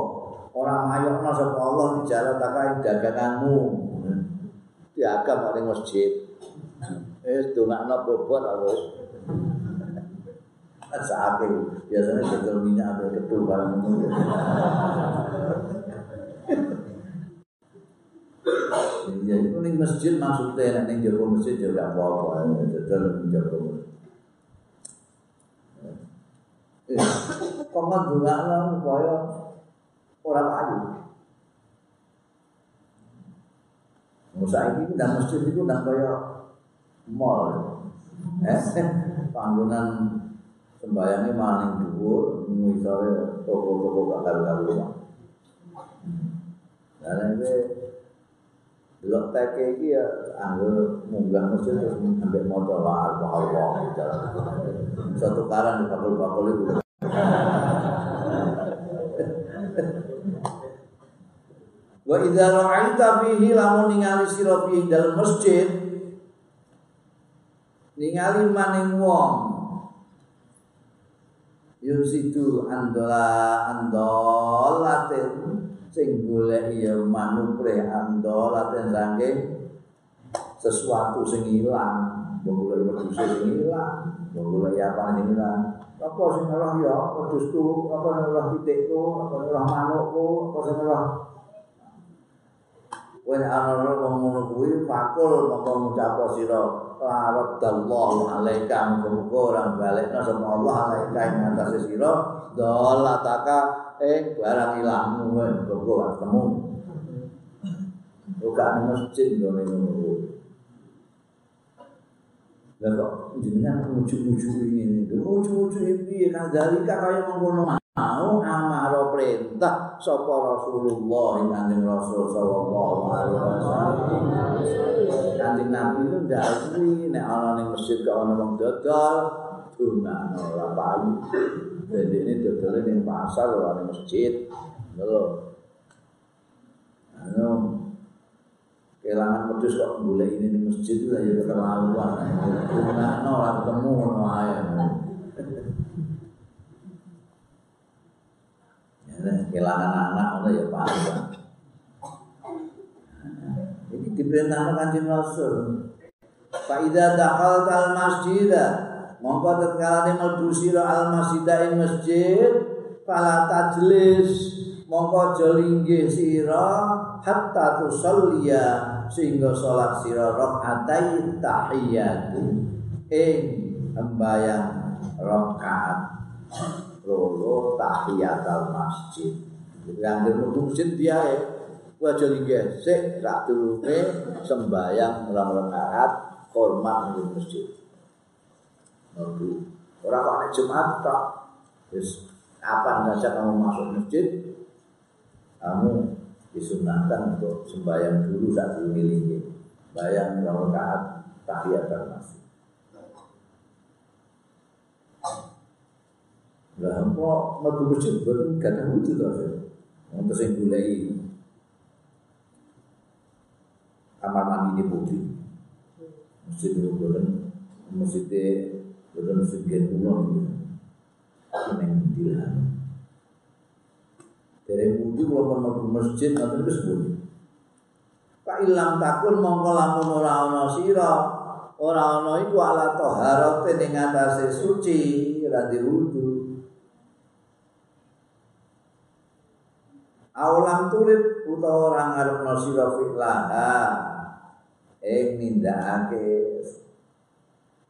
ora mayokno sapa Allah tijarataka ing daganganmu. Diagam ning masjid wis dongakno bobot wis Saking biasanya betul minyak ambil ketul barang itu. Ya itu nih masjid maksudnya nih jago masjid juga apa-apa, betul jago masjid. Kok ngandungakno supaya ora payu. Musa ini nang masjid itu nang kaya mall. Eh, panggonan sembayangnya maling dhuwur, ngisore toko-toko gak karu-karuan. Dan ini Delok teke iki ya anggo munggah masjid terus ambek maca la Allah. Satu karan di bakul-bakul itu. Wa idza ra'aita fihi lamun ningali sira fihi dalam masjid ningali maning wong. Yusidu andola andolatin sing golek ya manupre andolaten saking sesuatu sing ilang. Golek wedhus sing ilang golek apa sing ilang. Apa sing ora ya wedhusku apa sing ora pitikku apa ora manukku apa sing ora Wen ana wong ngono kuwi fakul mongko ngucap sira la raddallahu alaika muga ora balekna sama Allah alaika ing atase sira dolataka eh barang ilahmu wae kok ketemu. Buka ning masjid ngene ngono. Lah kok jenengan ujuk-ujuk ini. Ujuk-ujuk piye kan dari kaya mengkono mau amaro perintah sapa Rasulullah kanjeng Rasul sallallahu alaihi wasallam. Kanjeng Nabi itu ndakwi nek ana ning masjid kok ana wong dodol dungakno ora payu. Jadi ini dodolnya di pasar atau di masjid. Lalu, anu, kehilangan pedus kok boleh ini di masjid itu ya keterlaluan. Nah, no, lah ketemu no ayam. Kehilangan anak itu ya panjang. Ini diperintahkan kanjeng Rasul. Faidah dakal tal masjidah mongko tatkala mlebu sira al masjid ing masjid fala tajlis mongko aja linggih sira hatta tusalliya sehingga salat sira rakaatai tahiyat ing sembayang rakaat loro tahiyat al masjid yang mlebu masjid dia wajah linggih sik sak durunge sembayang rong rakaat hormat ing masjid Nabi. Orang kok nek Jumat tok. Wis kapan saja kamu masuk masjid, kamu disunahkan untuk sembahyang dulu saat ini. Bayang rakaat tahiyat masjid. Lah kok mlebu masjid boten gak wudu to. Untuk sing goleki kamar mandi ini putih. Masjid boten masjid Betul sebagian pulau ini. Neng dilan Dari kalau mau ke masjid Nanti itu sebut Pak ilang takun mongko lamun ora ana sira ora ana iku ala taharate ning atase suci ora diwudu Awalang tulit utawa ora ngarepno sira fi'laha ing nindakake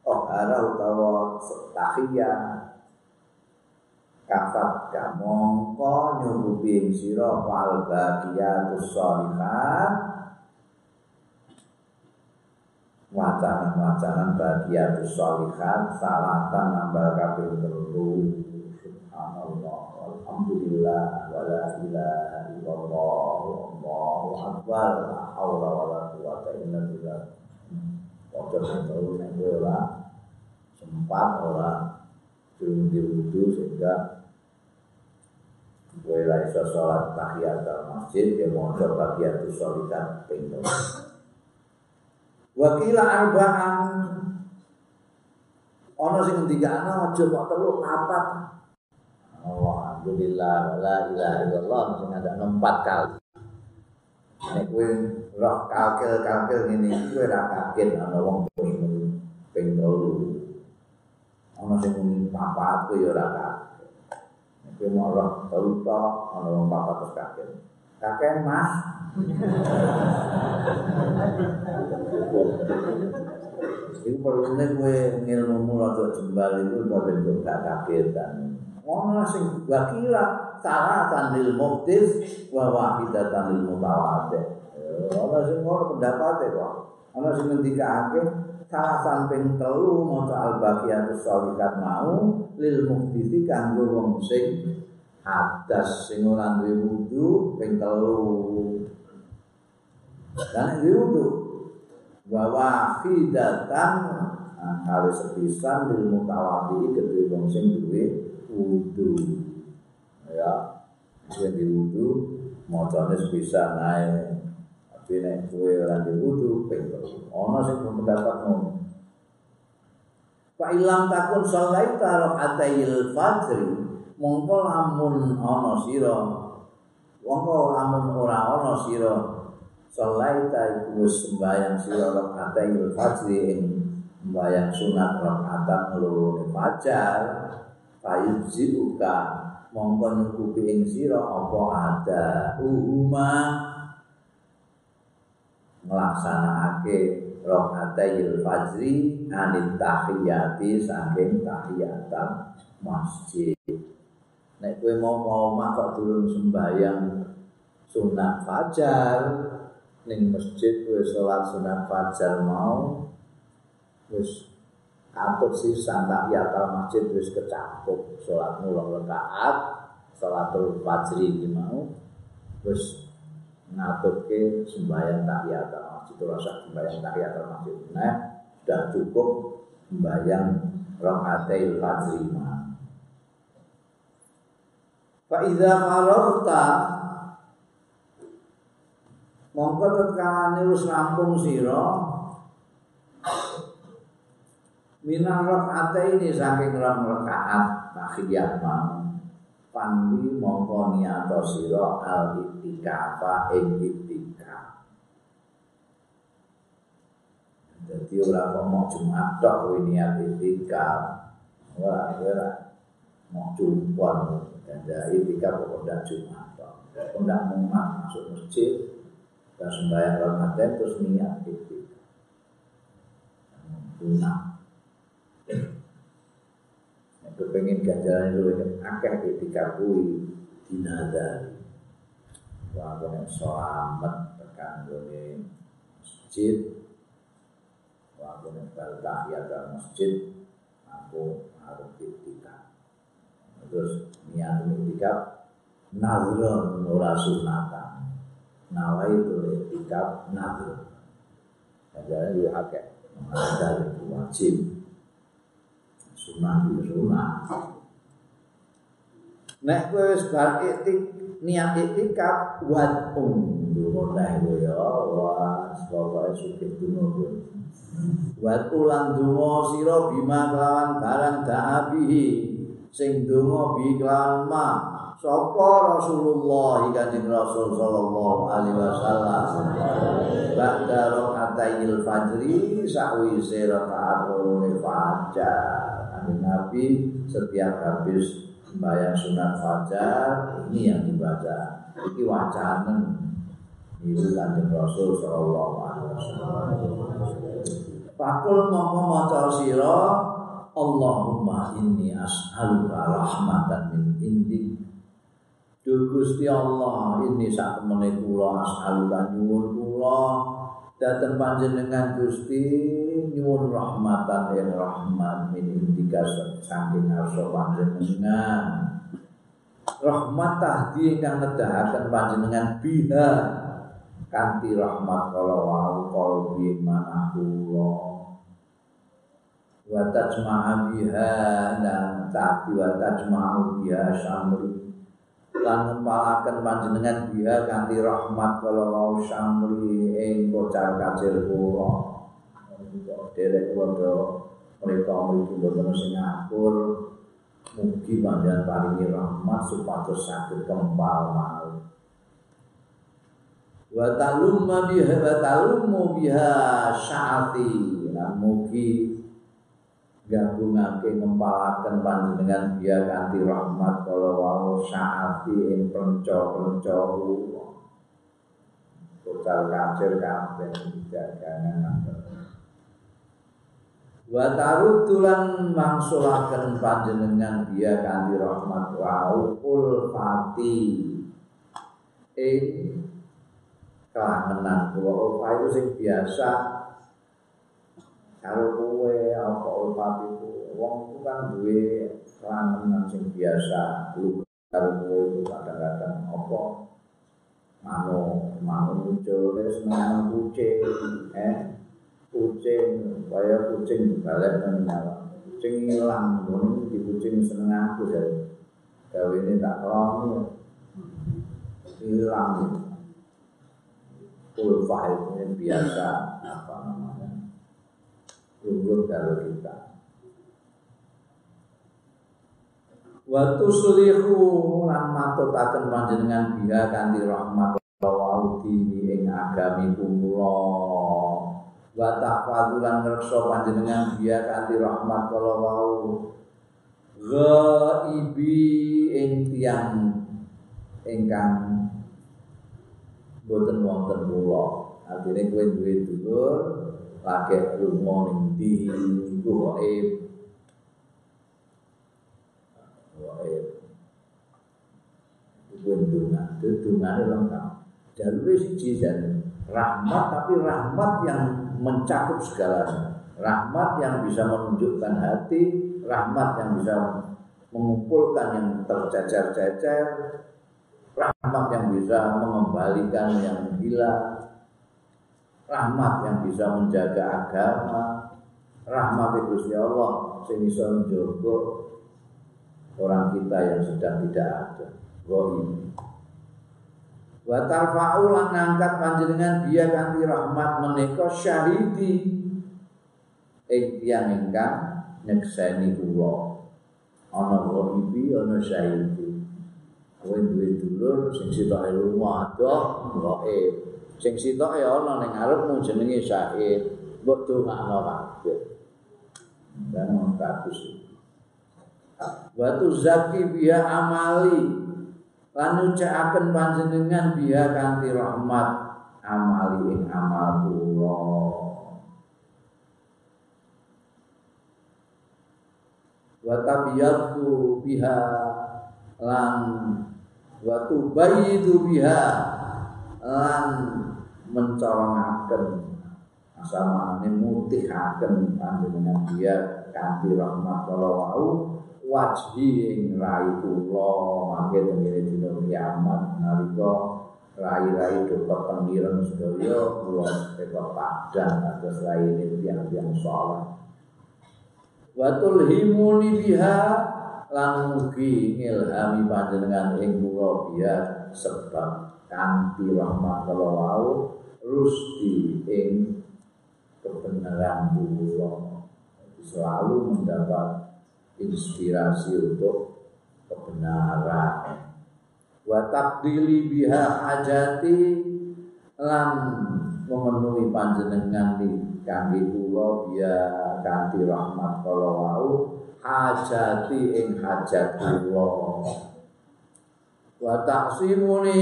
tohara utawa tahiyah kafat kamongko nyurupi ing sira wal baqiyatus sholihat. Wacana-wacana baqiyatus sholihat salatan nambah kaping telu subhanallah alhamdulillah wala ilaha illallah wallahu akbar la haula wala quwata illa billah sing telu nek ora sempat orang durung diwudu sehingga gue lah iso sholat tahiyat masjid dia mau coba tahiyat tu sholitan pintu wakila arba'an ono sing ngendikane aja kok telu papat Alhamdulillah la ilaha illallah sing ada empat kali. Nek kowe roh kalkil-kalkil ngene iki kowe ora kaget ana wong ping ping ana sing muni papat ku ya ora kabeh nek mau ora telu tok ana wong terus kakek kakek mas. Iku perlu nih gue ngilmu mula jembal itu udah bentuk gak kaget dan Ono sing wakila salah tanil muktis wa wahidah tanil mutawadih. Ono sing ngono pendapatnya kok. Ono sing ngendikake salah samping telu maca al baqiyatus sholihat mau lil muhdisi kanggo wong sing hadas sing ora duwe wudu ping telu Dan diwudu bahwa fidatan nah, kali sepisan di mutawati kedua wong sing duwe wudu. Ya sing diwudu macane sepisan naik. Tapi nek kowe ora diwudu pengko ana sing pendapat ngono Fa ilang takun sholaita raka'atil fajri mongko lamun ana sira mongko lamun ora ana sira sholaita iku sembayang sira raka'atil fajri ing sembayang sunat raka'atan loro fajar fayuzibuka mongko nyukupi ing sira apa ada uhuma nglaksanakake rokaatayil fajri anit tahiyati saking tahiyatan masjid. Nek kowe mau mau kok durung sembahyang sunat fajar ning masjid kowe salat sunat fajar mau wis katut sih tahiyatul masjid wis kecakup salat mulang rakaat salatul fajri iki mau wis ngatutke sembahyang tahiyatul itu rasa sembahyang tahiyatul masjid nah sudah cukup sembahyang rakaatil fajr Fa idza faragta mongko tetkane wis rampung sira minang ini saking rong rakaat tahiyat mau panwi mongko niato sira al itikafa ing Jadi orang kok mau Jumat tok kowe niat itikaf. Ora ora mau jumpon dari itikaf kok ndak Jumat tok. Kok ndak masuk masjid dan sembahyang Ramadan terus niat itikaf. Guna. Aku pengen ganjaran itu akeh itikaf kuwi dinadari. Wah, kok selamat tekan masjid. Aku nempel tahiyat dalam masjid. Aku harus itikaf terus niat itikaf nazron ora sunatan nawa itu itikaf nazron jadi dia akeh ada itu wajib sunah itu sunah nek kowe wis bar itik niat itikaf wat um dungo ya? Allah pokoke sugih dungo Wa ulang donga sira bima kelawan barang da'abihi sing donga bi kelawan ma. Sapa Rasulullah kanjeng Rasul sallallahu alaihi wasallam? Ba'da rakaatayil fajri sa'wise rakaat loro fajar Nabi setiap habis sembahyang sunat fajar ini yang dibaca. Iki wacanen. Itu kanjeng Rasul sallallahu alaihi wasallam. Fakul mongko maca sira Allahumma inni as'aluka rahmatan min indik. Duh Gusti Allah ini sak temene kula as'aluka nyuwun dateng panjenengan Gusti nyuwun rahmatan yang rahmat min indika saking ngarsa panjenengan. Rahmat tahdi ingkang nedahaken panjenengan biha kanthi rahmat kala wau kalbi manah kula wa tajma'a biha dan tapi wa tajma'u biha samri lan ngempalaken panjenengan biha kanthi rahmat kala wau samri ing kocar kacir kula. Derek kula mereka mriki boten sing ngatur mugi panjenengan paringi rahmat supados saged kempal malih wa talumma biha wa talummu biha sya'ati. Lan mugi gabungake ngempalaken panjenengan biya kanthi rahmat kala wau sya'ati ing penca-penca kula kacir kabeh jagangan wa tarutulan mangsulaken panjenengan biya kanthi rahmat wau ulfati ing kangenan kula ulfa itu sing biasa. Kalau kowe wong itu kan duwe kangenan sing biasa lu karo kowe itu kadang-kadang apa? Mano mano muncul seneng kucing eh? Kucing kaya kucing balik nyawa kucing hilang ngono di kucing seneng aku ya. Gawe ini tak krono hilang. Ulfa itu biasa apa namanya? Tunggu kalau kita Waktu sulihu lan matutaken panjenengan biha kanthi rahmat wau dini ing agami kula. Wa taqwadulan ngreksa panjenengan biha kanthi rahmat wau. Ghaibi ing tiyang ingkang boten wonten kula. Artine kowe duwe dulur lagi lunga ning ndi iku Bundungan, itu dungane lengkap. Jalur siji dan rahmat tapi rahmat yang mencakup segalanya. Rahmat yang bisa menunjukkan hati, rahmat yang bisa mengumpulkan yang tercecer-cecer, rahmat yang bisa mengembalikan yang hilang, rahmat yang bisa menjaga agama, rahmat Gusti Allah sing iso orang kita yang sedang tidak ada goib wa tarfa'u lan ngangkat panjenengan dia kanthi rahmat menika syahidi. Ing tiyang ingkang nyekseni kula. Ana ghaibi ana syahidi. Kowe duwe dulur sing sitoke lunga adoh gaib sing sitoke ana ning arepmu jenenge syahid. Mbok dongakno kabeh. Dan bagus. Watu zaki biya amali lan nyucakaken panjenengan biya kanthi rahmat amali ing amal kula. Wa tabiyatu biha lan wa tubayyidu biha lan mencorongaken asal mutihaken panjenengan biya kanthi rahmat kala wau wajhi ing rai kula mangke ngene dina kiamat. Nalika rai-rai do kepengiran sedaya kula teka padang atas raine tiyang-tiyang salat. Wa tulhimuni biha lan ngilhami panjenengan ing kula biya sebab kanthi rahmat kula wau rusti ing kebenaran kula. Selalu mendapat inspirasi untuk kebenaran. Wa takdili biha hajati lan memenuhi panjenengan di kangge kula biya kanthi rahmat kala wau hajati ing hajat kula. Wa taksimuni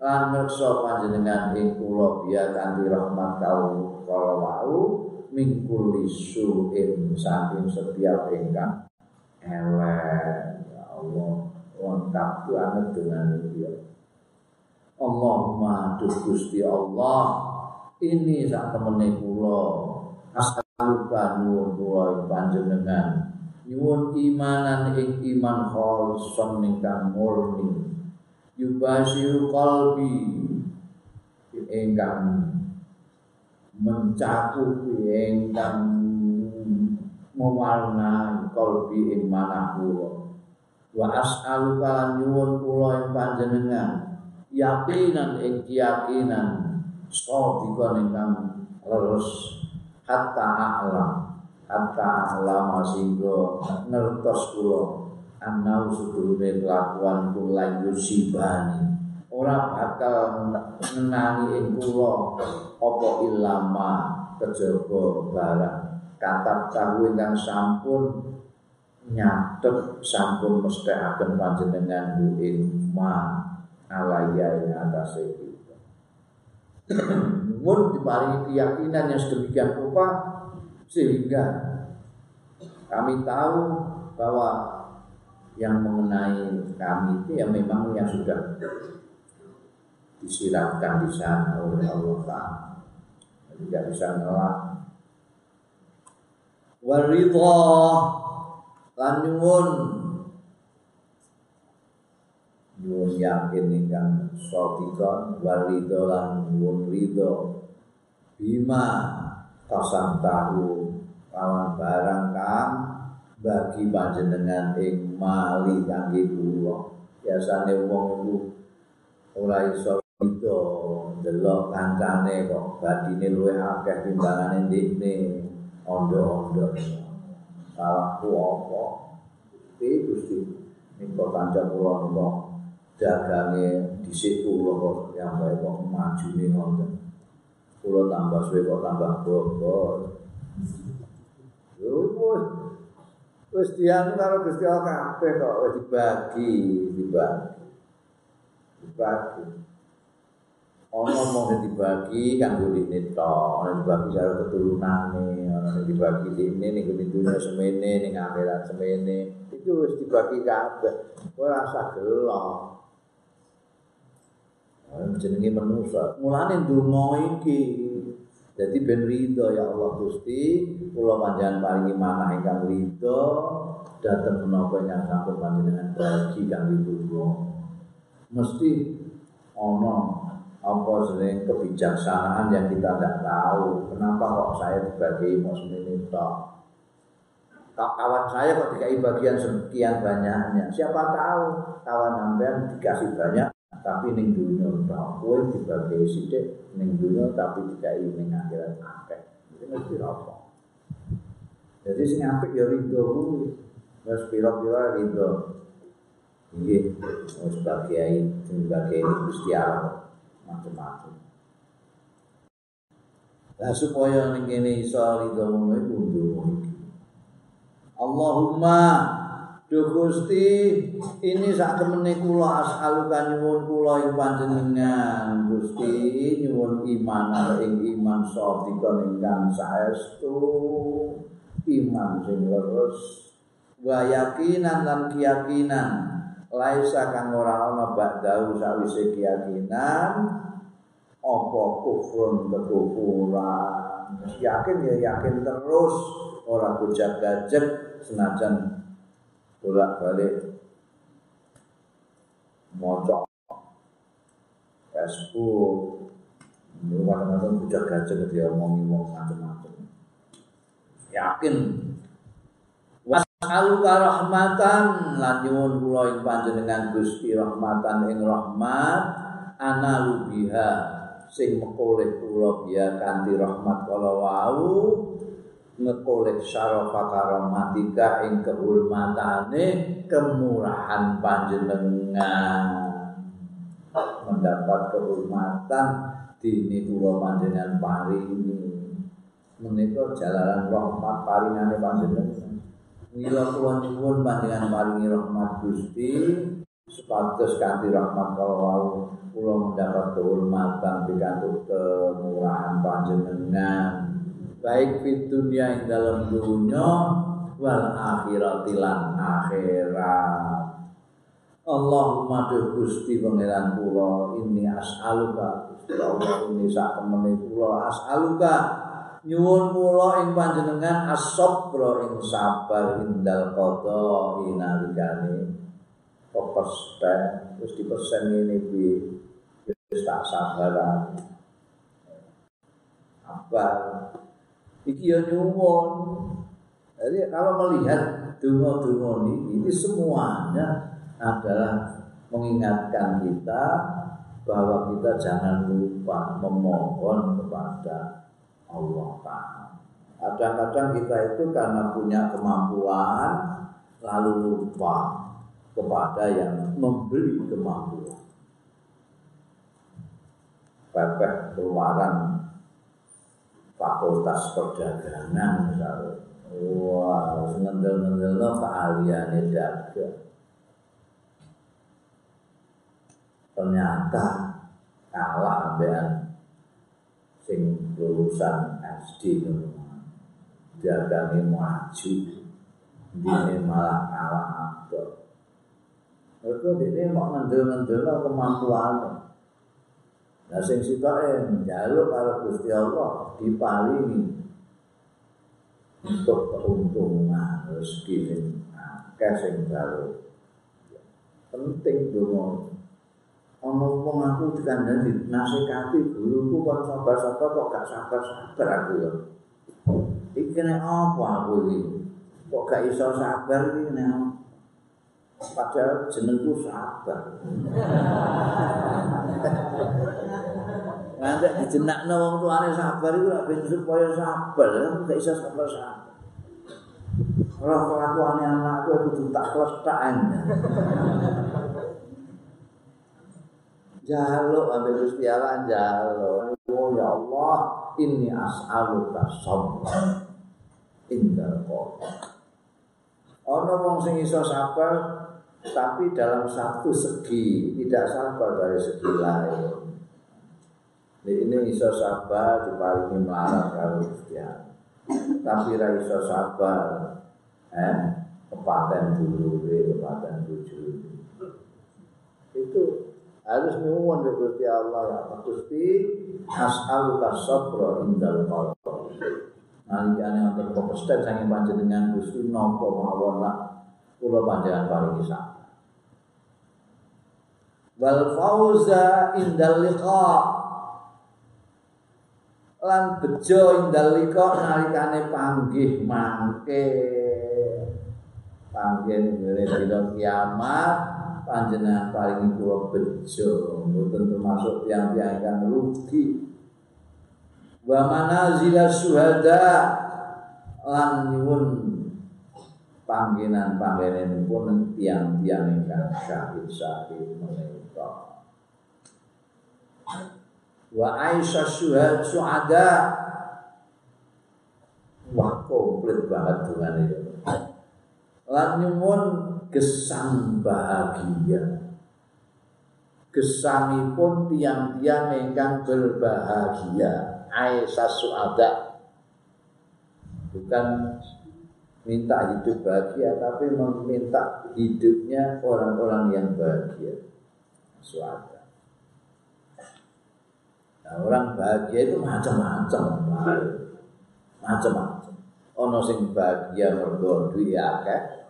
lan ngersa panjenengan ing kula biya kanthi rahmat kala wau mingkul suin saking setiap ingkang elek ya Allah. Lengkap banget dengan dia Allahumma duh Gusti Allah. Ini sak temene kula. Asaluka nuwun kula panjenengan. Nyuwun imanan ing iman kholson ingkang murni. Yubasiru qalbi. Ingkang mencakupi ingkang mewarnai kalbi ing manah kula. Wa as'alu kalan nyuwun kula ing panjenengan yakinan ing keyakinan sadikon ingkang leres. Hatta a'lam hatta a'lam sehingga ngertos kula anau sedurunge kelakuan kula yusibani. Ora bakal ngenani ing kula apa ilama kejaba barang kata tahu ingkang sampun nyatet sampun mesti akan panjenengan bu ilma alaya ing atas kita. Namun diparingi keyakinan yang sedemikian rupa sehingga kami tahu bahwa yang mengenai kami itu ya memang yang sudah disiratkan di sana oleh Allah Taala. Tidak bisa nolak waridha. Lan nyuwun. Nyuwun yakin ingkang sadiqon walido lan nyuwun ridho bima kasang tahu kawan barang kang bagi panjenengan ing mali kangge kula. Biasane wong iku ora iso ridho delok kancane kok badine luwih akeh timbangane ndekne ondo-ondo salahku apa iki Gusti nika kanca kula nika dagange dhisik kula kok yang bae kok majune ngoten. Kula tambah suwe kok tambah bobot. Wis wis dianu karo Gusti Allah kabeh kok wis dibagi, dibagi. Dibagi. Ono mau dibagi kanggo dene tok, ono dibagi karo keturunane, ono dibagi dene ning dunya semene ning akhirat semene. Itu wis dibagi kabeh. Ora usah gelok. jenenge manusa. Mulane ndonga iki dadi ben rido ya Allah Gusti, kula panjenengan paringi manah ingkang rido dhateng menapa ingkang sampun panjenengan bagi kangge kula. Mesti ana apa sering kebijaksanaan yang kita tidak tahu. Kenapa kok saya dibagi mau semini tok? Kawan saya kok dikasih bagian sekian banyaknya. Siapa tahu kawan sampean dikasih banyak tapi ning dunya ora kowe dibagi sithik ning dunya tapi dikai ning akhirat akeh. Iki mesti apa jadi sing apik ya ridho kuwi. Wis pira-pira ridho nggih. Wis bagiai sing bagiai Gusti Allah macam-macam Lah supaya ning kene iso ridho ngono iku Allahumma Duh Gusti, ini sak temene kula asalukan nyuwun kula ing panjenengan. Gusti nyuwun iman ing iman sadika ingkang saestu. Iman sing leres. Wa yakinan lan keyakinan. Laisa kang ora ana ba'dahu sawise keyakinan apa kufrun kekufuran. Yakin ya yakin terus ora bujak gajek senajan bolak balik mocok. Facebook kadang-kadang bujak gajah dia ngomongi ngomong macam-macam. Yakin Was'aluka rahmatan lan nyuwun kula ing panjenengan Gusti rahmatan ing rahmat ana lubiha sing mekoleh kula biya kanthi rahmat kala wau ngekolek syarafa karamatika ing kehormatane kemurahan panjenengan. Mendapat kehormatan dini kula panjenengan paringi. Menika jalaran rahmat paringane panjenengan mila kula nyuwun panjenengan paringi rahmat Gusti sepatus kanthi rahmat kala kula mendapat kehormatan pikantuk kemurahan panjenengan. Baik di dunia yang dalam dunia wal akhirat lan akhirat. Allahumma duh Gusti pangeran kula ini as'aluka. Allah ini sak temene kula as'aluka nyuwun kula ing panjenengan as-sabra ing sabar indal qada inalikane pepeste wis dipesen ngene iki wis tak sabaran apa iki ya nyuwun. Jadi kalau melihat donga-donga ini, ini semuanya adalah mengingatkan kita bahwa kita jangan lupa memohon kepada Allah Ta'ala. Kadang-kadang kita itu karena punya kemampuan lalu lupa kepada yang memberi kemampuan. Pepeh keluaran fakultas perdagangan misalnya wah wow, ngendel-ngendel keahliannya dagang ternyata kalah ambean sing lulusan SD dagangnya maju ini malah kalah abad itu ini mau ngendel-ngendel kemampuan Nah sing sitoke njaluk karo Gusti Allah diparingi untuk keuntungan rezeki sing baru. penting donga ana wong aku dikandani nasihati guruku kok sabar-sabar kok gak sabar-sabar aku ya. Iki nek apa aku iki? Kok gak iso sabar iki nek padahal jenengku sabar. Nanti dijenakno wong tuane sabar iku lak ben supaya sabar, gak iso sabar-sabar. Roh kelakuane anakku kudu tak klethak Jaluk ambil Gusti Allah jaluk. Oh ya Allah, ini as'aluka sabr. Indal qadar. Ana wong sing iso sabar tapi dalam satu segi tidak sabar dari segi lain. Ini iso sabar diparingi melarang karo Gusti Tapi ra iso sabar eh kepaten dulu kepaten itu harus nyuwun ke Gusti Allah ya. Gusti as'aluka sabra indal qalb nalikane wonten kepestet sange panjenengan Gusti napa mawon lah kula panjenengan paringi sabar wal fauza indal liqa. Lan bejo indal liqa nalikane panggih mangke. Panggen ngene dina kiamat panjenengan paling kula bejo mboten termasuk tiang-tiang ingkang rugi. Wa manazila syuhada lan nyuwun panggenan panggenan pun tiang-tiang ingkang syahid-syahid menika. Wa aisyah syuhad syuhada. Wah komplit banget dengan itu lan gesang bahagia gesangipun tiang-tiang ingkang berbahagia. Aisyah suada bukan minta hidup bahagia tapi meminta hidupnya orang-orang yang bahagia. Suada nah, orang bahagia itu macam-macam macam-macam. Ono sing bahagia mergo duwe akeh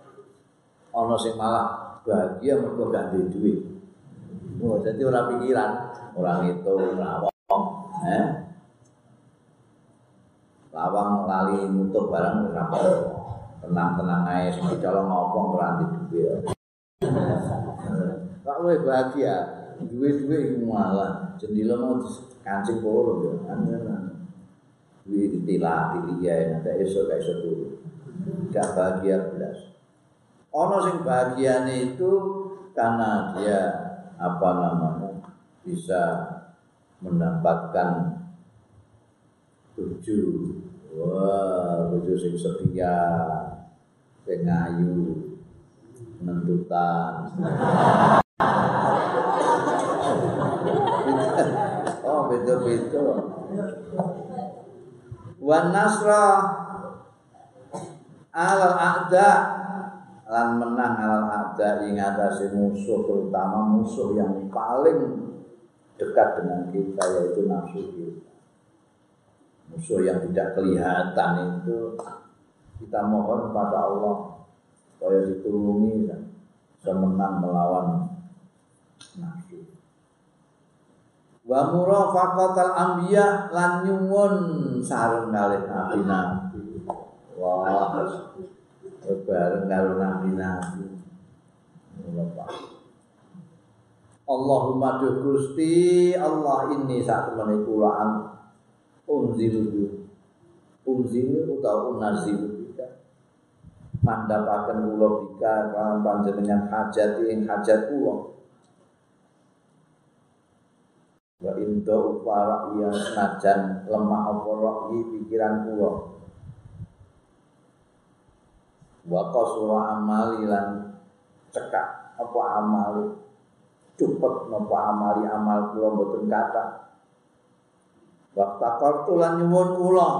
ana sing malah bahagia mergo gak duwe duit. Oh, jadi ora pikiran, orang itu lawang, eh? Lawang lali nutup barang ora Tenang-tenang ae sing dicolong ngopong ora duit. Kak luwe bahagia, duwe-duwe malah jendela mau kancing polo ya. Duwe ditilah, diliya, nanti esok gak esok dulu. Gak bahagia belas. Ono sing bahagiane itu karena dia apa namanya bisa mendapatkan tujuh wah tujuh sing setia sing ayu menentutan oh beda-beda wan nasra al a'da lan menang alal ada ing atase musuh terutama musuh yang paling dekat dengan kita yaitu nafsu kita. Musuh yang tidak kelihatan itu kita mohon pada Allah supaya ditulungi dan bisa menang melawan nafsu. Wa murafaqatal anbiya lan nyuwun sareng kalih nabi-nabi. Wah, bareng karo nabi-nabi. Allahumma duh Gusti Allah ini saat temene unzilu unzilu utawa unazilu bika. Mandapaken kula bika kan panjenengan hajat ing hajat kula. Wa inda upara yang senajan lemah apa pikiran kula wa qasura amali lan cekak. Apa amali? Cepet napa amali? Amal kula mboten kata wa taqartu lan nyuwun kula.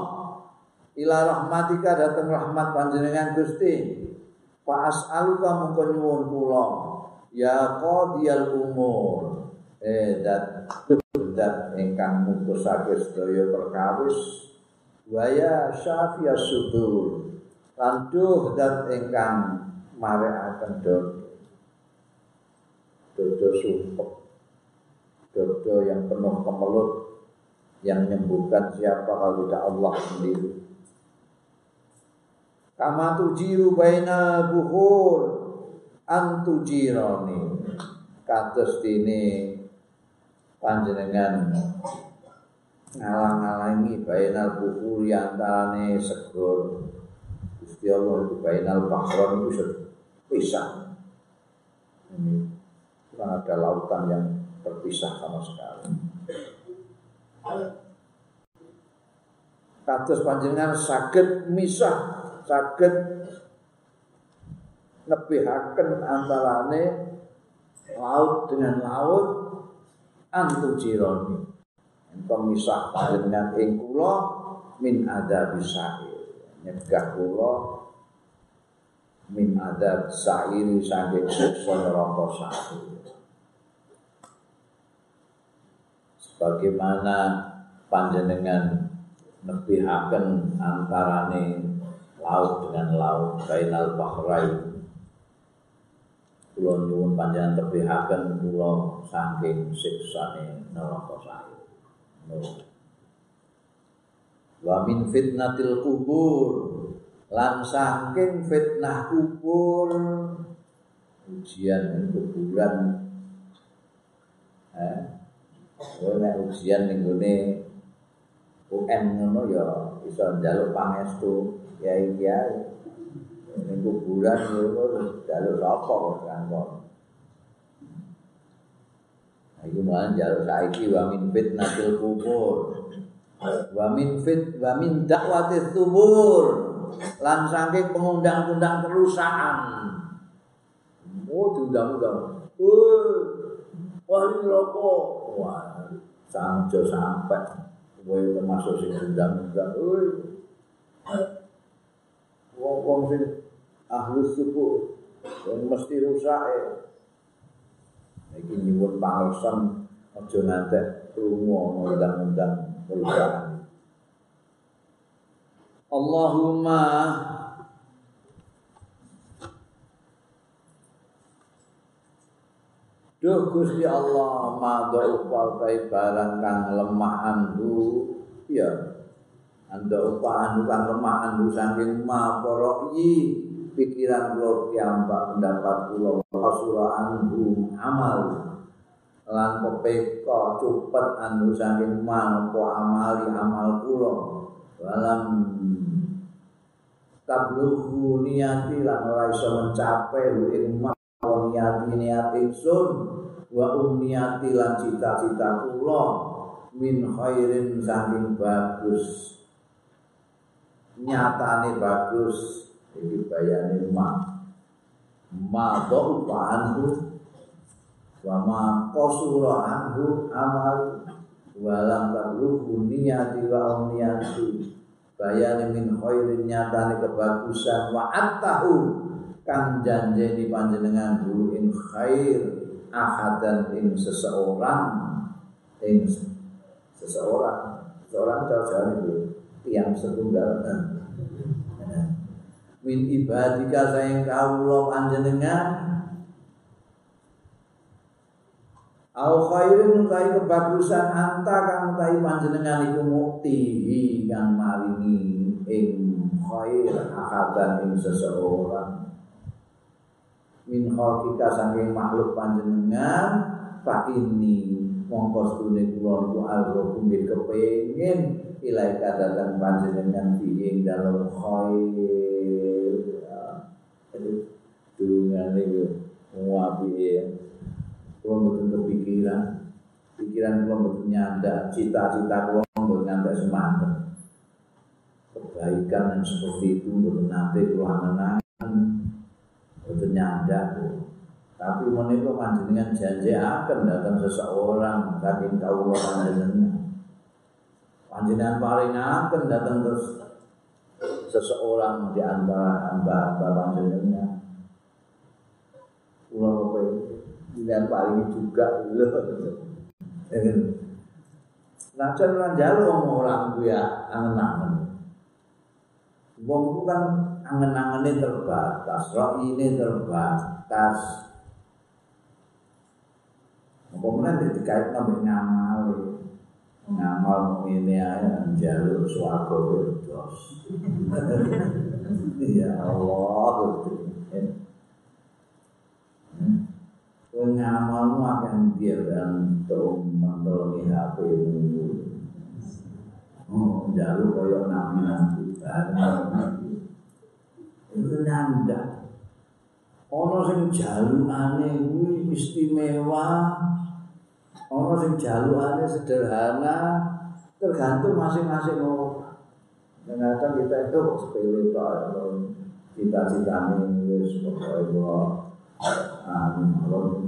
Ila rahmatika dateng rahmat panjenengan Gusti. Fa as'aluka mongko nyuwun kula. Ya qadiyal umur. Eh dat dat ingkang mutusake sedaya perkawis. Wa ya syafiyas sudur lan duh dat ingkang marekaken dosa dodo sumpek, dodo yang penuh kemelut, yang menyembuhkan siapa kalau tidak Allah sendiri. Kama tujiru baina buhur antujironi kados dini panjenengan ngalang-alangi bainal buhur antarane segor Gusti Allah itu bainal bahron itu pisah. Ini kurang ada lautan yang terpisah sama sekali. Kados panjenengan saged misah saged nebihaken antarane laut dengan laut antu jironi. Pemisah panjenengan ing kula min ada bisair nyegah kula min ada sairi saking siksa neraka sair sebagaimana panjenengan nebihaken antarane laut dengan laut bainal bahrain. Kula nyuwun panjenengan tebihaken kula saking siksane neraka wa min fitnatil kubur lan saking fitnah kubur ujian kuburan. Eh nek ujian ning gone UN ngono ya bisa njaluk pangestu ya iya ini kuburan itu jalur rokok kan kok Iku malah jalur saiki wa min fitnatil kubur wa min fit wa min dakwati subur. Lan saking pengundang-undang kerusakan. Oh diundang-undang. Wah ini rokok wah sampai sampai termasuk sing undang-undang wong-wong sing ahli suku yang mesti rusak ya. Iki nyuwun pangersan aja ngantek krungu undang-undang Allahumma Duh Gusti Allah madha upal barang kang lemah andu ya anda upahan bukan lemah andu saking ma pikiran kula kiambak pendapat kula kasura andu amal lan pepeka cupet andu saking ma apa amali amal kula. Walam tabluhu niati lan ora iso mencapai ing ma niati niat ingsun wa umniati lan cita-cita kula min khairin saking bagus. Nyatane bagus. Iki bayane ma. Ma dhaufa anhu wa ma qasura anhu amal wa lam tabluhu niyati wa niyati bayane min khairin nyatane kebagusan wa attahu kang janjeni panjenengan dulu in khair ahadan ing seseorang. Ing seseorang. Seorang jauh-jauh itu tiang setunggal. Min ibadika sayang kaulah panjenengan Au khairin utai kebagusan anta kang utai panjenengan iku muktihi kang maringi ing khair akadan ing seseorang. Min khalqika saking makhluk panjenengan fa ini mongko stune kula niku alrohum kepengin ilaika datang panjenengan fiing dalam khair. Jadi dungan itu muabi ya kalau betul kepikiran. Pikiran betul nyanda cita-cita betul nyanda semangat. Kebaikan yang seperti itu betul nanti kalau angan betul nyanda tapi menikah panjenengan janji akan datang seseorang saking kau panjenengan Panjenengan paling akan datang terus seseorang di antara hamba-hamba panjenengan. Apa Pilihan paling juga Nah, cara jalu orang ya angen-angen. Wong kan angen-angen ini terbatas, roh ini terbatas. Apa meneh dikait nambah ngamal. Ngamal ini aja jalur swarga firdaus. Ya Allah, ngamalmu akan dia dan tuh mentologi HP mu. Oh, jalur koyo nabi nabi. Itu nanda. Ono sing jalukane kuwi istimewa. Ono sing jalukane sederhana. Tergantung masing-masing orang. Kadang kita itu sepele tok cita-citane wis pokoke anu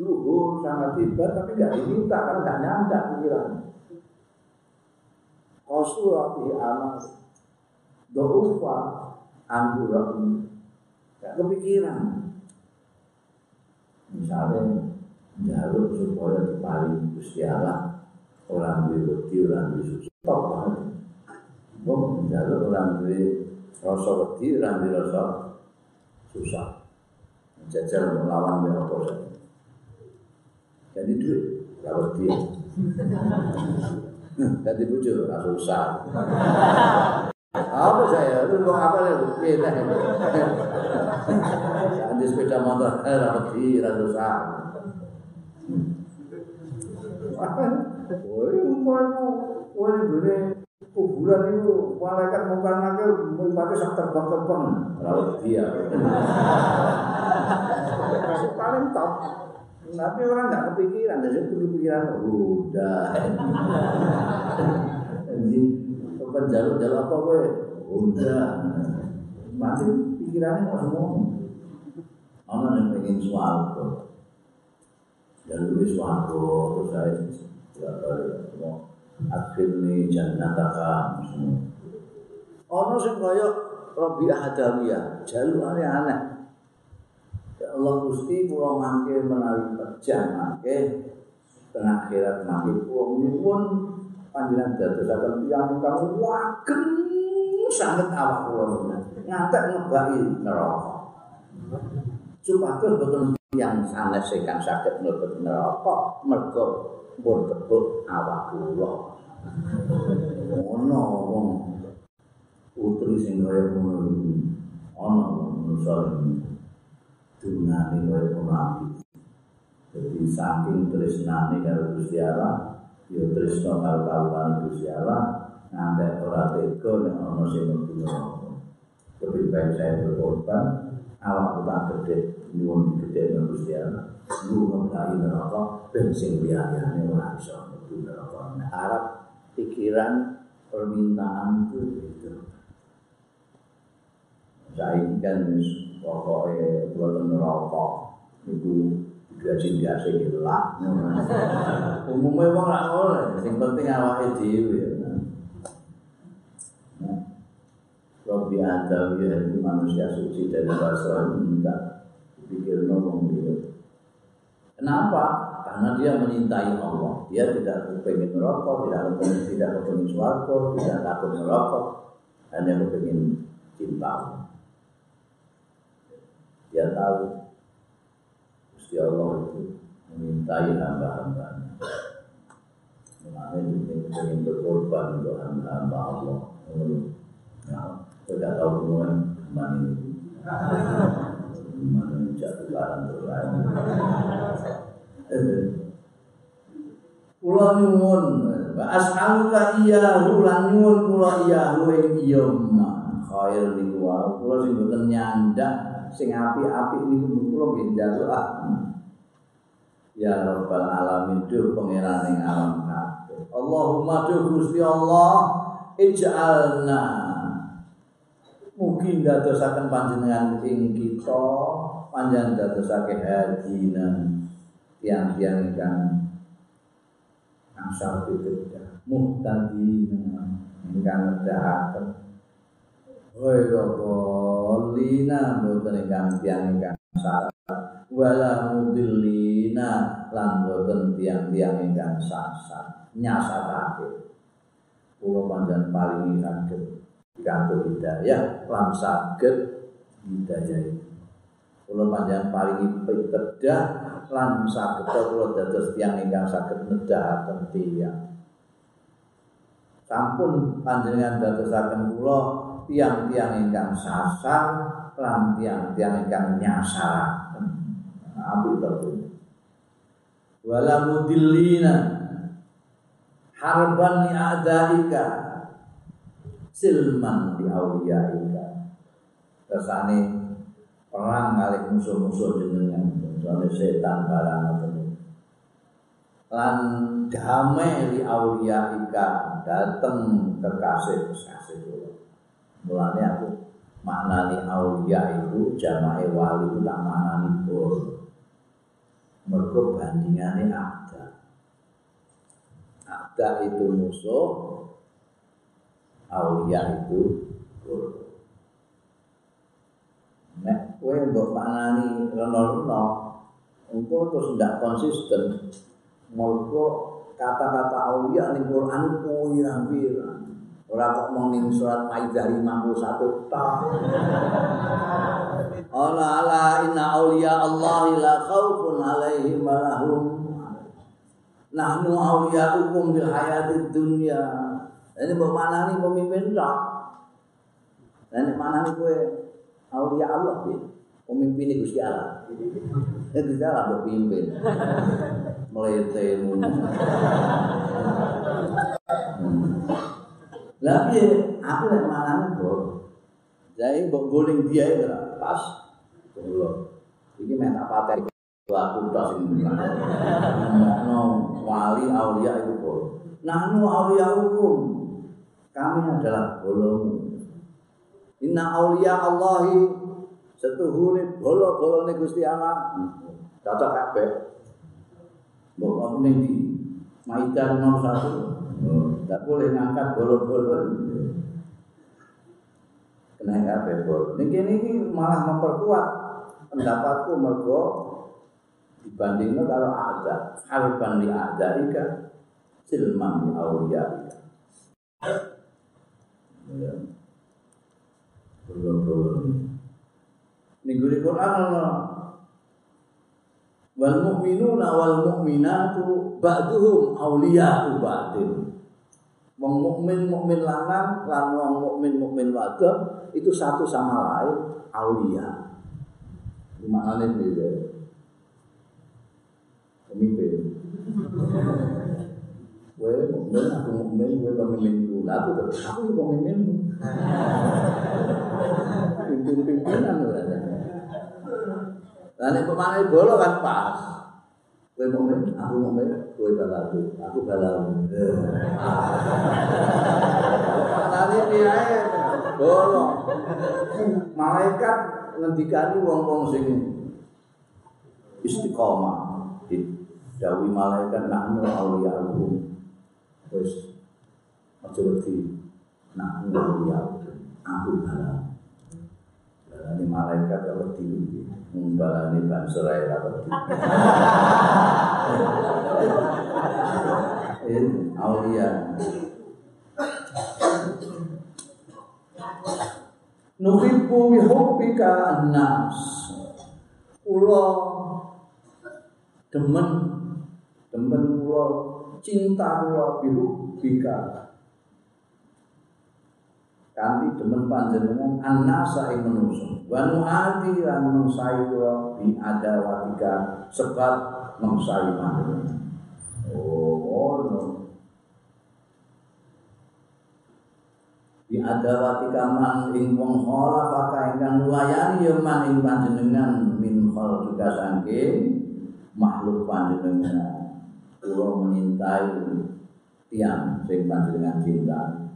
luhur, sangat hebat, tapi nggak diminta karena nggak nyanda pikiran. Qasurafi amal. Do'ufa Anggura'i Gak kepikiran. Misalnya Jaluk supaya dipaling Gusti Allah. Orang wedi, orang wedi Stop banget. Jaluk orang wedi Rasa wedi, orang wedi rasa susah. Jajal melawan dia apa jadi duit kalau dia ganti bujuk nggak susah. Apa saya? Lu kok apa ya kita ganti sepeda motor eh dapat di susah. Woi, umpanmu, woi, gue kuburan itu malaikat muka nakir meripati sak terbang-terbang. Laut dia paling top tapi orang nggak kepikiran jadi perlu pikiran udah. Jadi penjalur jalur apa gue udah. Mati pikirannya nggak semua. Orang yang pengen suatu jalur suatu terus saya ya kalau akhirnya jannataka ono sing kaya Rabi'ah Adawiyah jalukane aneh Ya Allah Gusti kula mangke menawi kerja mangke. Tengah akhirat mangke kula pun panjenengan dadosaken tiyang ingkang wagem sanget awak kula ngantek ngebaki neraka. Supados boten yang sanes ingkang saged mlebet neraka mergo pun tebuk awak kula. Ono wong putri sing kaya ngono. Ono manusa dunane kaya ngono jadi saking tresnane karo Gusti Allah ya tresno karo kawulane Gusti Allah ngantek ora tega nek ono sing ngono lebih baik saya berkorban awak tak gede nyuwun gede nang Gusti Allah. Lu ngai neraka ben sing liyane ora iso mlebu neraka. Arab pikiran permintaan itu. Gitu. Saya ini kan pokoknya buat neraka itu gaji biasa gelap. Umumnya emang nggak boleh. Yang penting awalnya dewi. Robi Adawi itu manusia suci dari bahasa minta pikir ngomong gitu. Kenapa? karena dia menyintai Allah. Dia tidak ingin merokok, tidak ingin tidak ingin suarco, tidak takut merokok, hanya ingin cinta. Dia tahu Gusti Allah itu menyintai hamba-hambanya. Mengenai ingin berkorban untuk hamba-hamba Allah. Ya, tidak tahu semua mana ini. Mana jatuh barang terlain. Kula nyuwun, as'aluka iya lan nyuwun kula iya ing iya khair niku wae. Kula sing boten nyandak sing apik-apik niku kula nggih ah. Ya Rabbal alamin duh pangeran ing alam kabeh. Allahumma duh Gusti Allah ij'alna Mungkin dadosaken panjenengan ing kita panjenengan dadosake hadinan tiang-tiang ingkang asal pitiddah muhtadina ingkang nedahaken Wira lina boten ingkang tiyang ingkang salah. Wala mudillina lan boten tiang-tiang ingkang sasar nyasatake. Kula panjenengan paling saged kanthi hidayah lan saged hidayah. Panjenengan paling pitedah lan saged kula dados tiang ingkang saged nedahaken tiyang. Sampun panjenengan dadosaken kula tiang-tiang ingkang sasar lan tiang-tiang ingkang nyasar ambil betul wala mudillina harban li a'daika silman li awliyaika kersane perang kali musuh-musuh jenengan soalnya setan barang lan damai li awliyaika dateng kekasih kekasih kula mulane aku maknani aulia itu jamae wali itu tak maknani bor mergo bandingane ada ada itu musuh aulia itu bor nek kowe mbok maknani reno-reno engko terus ndak konsisten. Mergo kata-kata aulia ning Quran pirang-pirang Ora kok mung ning surat Maidah 51 tok. Ala ala inna auliya Allah la khaufun alaihim wa lahum Nahnu hukum bil hayatid dunya. Ini mbok manani pemimpin tok. Ini manani kowe aulia Allah piye? Pemimpin Gusti Allah. Eh Gusti Allah mbok pimpin. Meletemu. Lah piye aku nek manane kok. Jadi guling dia itu pas. Kulo. Iki mek tak patek aku tok sing no wali aulia itu kok. Nahnu aulia hukum. Kami adalah bolomu. Inna aulia Allahi setuhune bolo-bolone Gusti Allah. Cocok kabeh. Mbok ning di Maidah nomor 1 tidak boleh ngangkat bolong-bolong. Kena kabeh bol. Niki ini malah memperkuat pendapatku mergo dibandingkan kalau ada harban li ika silman li aulia ya. Bolong-bolong. Minggu di Quran wal mu'minuna wal mu'minatu ba'duhum awliya'u ba'din Wong mukmin mukmin lanang lan wong mukmin mukmin wadon itu satu sama lain aulia. Maknanya beda. Pemimpin. Gue mukmin, aku mukmin, gue pemimpin dulu. Aku aku pemimpin. Pimpin-pimpinan gue. Dan yang pemain bola kan pas. Kowe mukmin, aku mukmin, kowe balaku, aku balaku. Tadi piye bolo. Malaikat ngendikani wong-wong sing istiqomah. Dawi malaikat nahnu auliya aku. Wis aja wedi nahnu auliya aku balaku. Balani malaikat kalau wedi Mbalani banserai rapati. In aulia. Nuhibbu bi hubbika an-nas. Kula demen demen kula cinta kula bi hubbika kanthi demen panjenengan annasa ing manungsa wa nu'ati lan mengsai kula bi adawatika sebab mengsai panjenengan oh no bi adawatika man ing wong ora pakai ingkang nulayani ya man ing panjenengan min khalqika saking makhluk panjenengan. Kula menintai tiang sing panjenengan cintai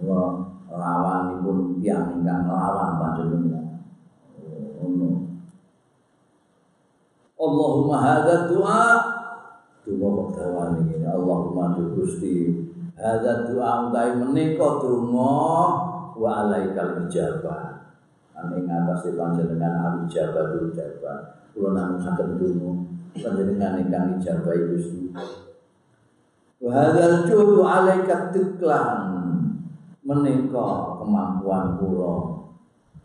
Kula lawanipun tiyang ingkang lawan panjenengan. Ngono. Allahumma hadza doa Donga kok dawane ngene Allahumma tu Gusti. Hadza doa utahe menika donga. Wa alaikal ijabah. Ing atase panjenengan al ijabah tu ijabah. Kula namung saged donga. Panjenengan ingkang ijabah Gusti. Wa hadzal juhdu alaika tiklan menika kemampuan kula.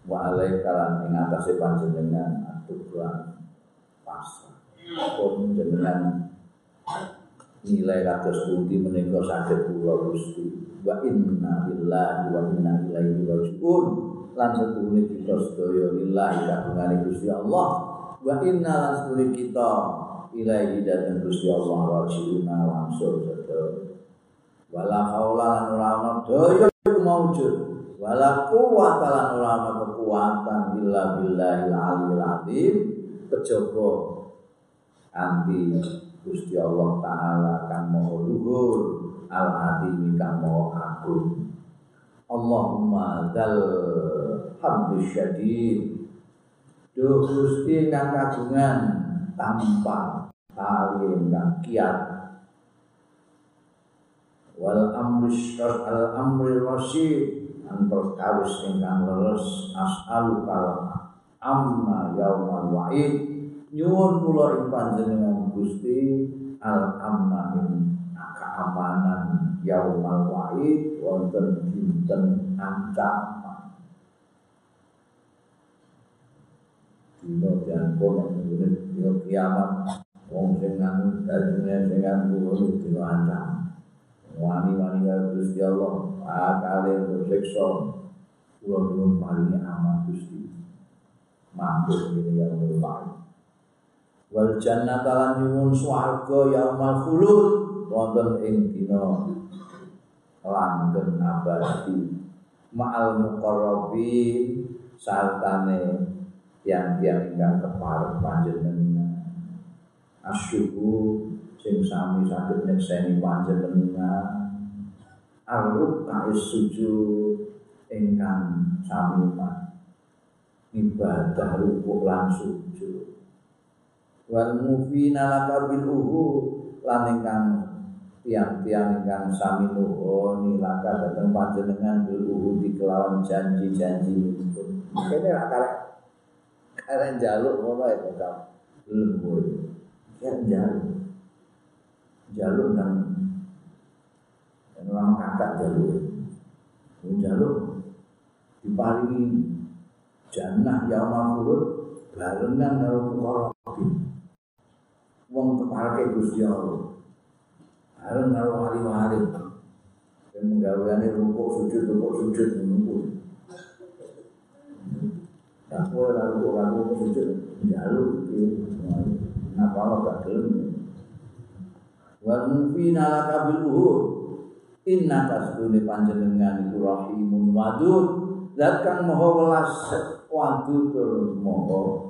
Wa alaika ing atase panjenengan atuklan pasrah. Pun jenengan nilai kados pundi menika saged kula Gusti? Wa inna lillahi wa inna ilaihi rajiun. Lan sedune kita sedaya lillahi kagungane Gusti Allah. Wa inna lan sedune kita ilaihi dhateng Gusti Allah rajiun langsung sedaya. Wala haula lan ora ana daya maujud wala quwwata lan ora ana kekuatan illa billahil aliyil azim kejaba anti Gusti Allah taala kang maha luhur al azim kang maha agung. Allahumma dzal hamdu syadid. Duh Gusti kang kagungan tanpa kang kiat wal amru al amri rasyid. An perkawis ingkang leres as'alu kal amma yaumal wa'id. Nyuwun kula ing panjenengan Gusti al amna ing keamanan yaumal wa'id. Wonten dinten ancaman dina diampun ing dina kiamat. Wong sing nang dalune sing nganggo ancaman wani-wani Gusti Allah akale bersiksa kula nyuwun paringi aman Gusti. Mampu ini yang berbaik wal jannata lan nyuwun swarga yaumal khulud. Wonten ing dina langgeng abadi. Ma'al muqarrabin sartane tiang-tiang ingkang kepareng panjenengan. Asyuku sing sami saged nyekseni panjenengan. Aruk kais sujud ingkang sami ibadah rukuk lan sujud. Wal mufina laka bil uhu lan ingkang tiang-tiang ingkang sami nuhoni laka dateng panjenengan bil uhu di kelawan janji-janji itu kene ra karek. Karek jaluk ngono ya kok lembur. Ya jaluk jaluk nang orang kakak jaluk jaluk diparingi jannah yaumul khulud barengan karo mukarrabin wong keparke Gusti Allah. Areng karo wali-wali. Sing menggaweane rukuk sujud rukuk sujud menunggu. Ora rukuk rukuk sujud njaluk iki. Napa ora gak gelem. Wa mufina laka bil uhud. Inna tasdune panjenengan iku rahimun wadud. Zat kang maha welas wadud tur maha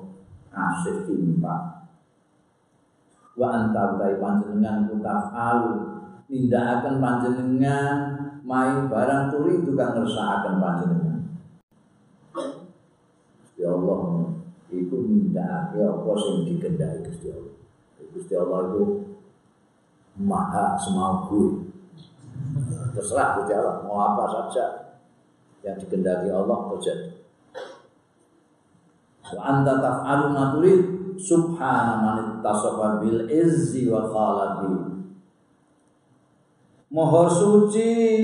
asih timpang wa anta utai panjenengan ku taf'alu nindakaken panjenengan main barang turi juga ngersakaken panjenengan Ya Allah iku nindakake apa sing dikendaki Gusti Allah Gusti Allah itu maha semampu terserah Gusti Allah. Mau apa saja yang dikendaki Allah terjadi wa anta taf'alu ma turid subhana man bil izzi wa khalaqi Moho suci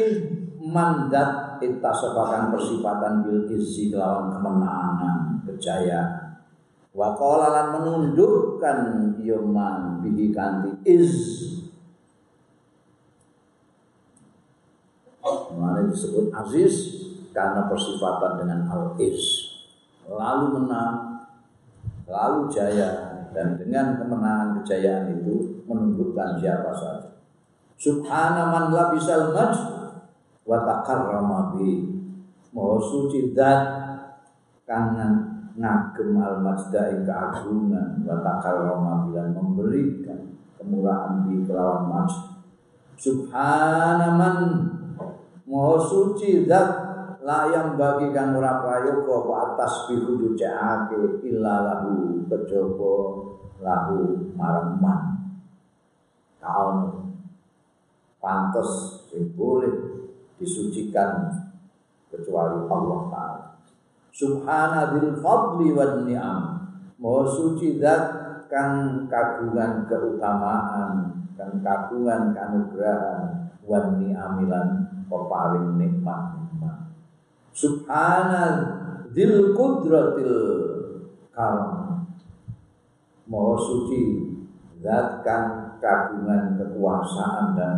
mandat ittasafakan persifatan bil izzi kelawan kemenangan kejayaan. Wa qala menundukkan yoman bihi kanti iz Disebut aziz karena persifatan dengan al-iz lalu menang lalu jaya dan dengan kemenangan kejayaan itu menunjukkan siapa saja. Subhana man labisal majd wa takarrama bi. Maha suci zat kangen ngagem al majda keagungan wa takarrama bilan memberikan kemurahan bi kelawan majd. Subhana man Maha suci zat layang bagi kang ora prayoga wa atas bihudu jaake illa lahu kejaba lahu marang man kaon pantes sing boleh disucikan kecuali Allah Ta'ala. Subhana dzil fadli wan ni'am. Maha suci zat kang kagungan keutamaan kang kagungan kanugrahan wan ni'amilan peparing nikmat nikmat. Subhana dzil qudratil karam Maha suci zat kang kagungan kekuasaan dan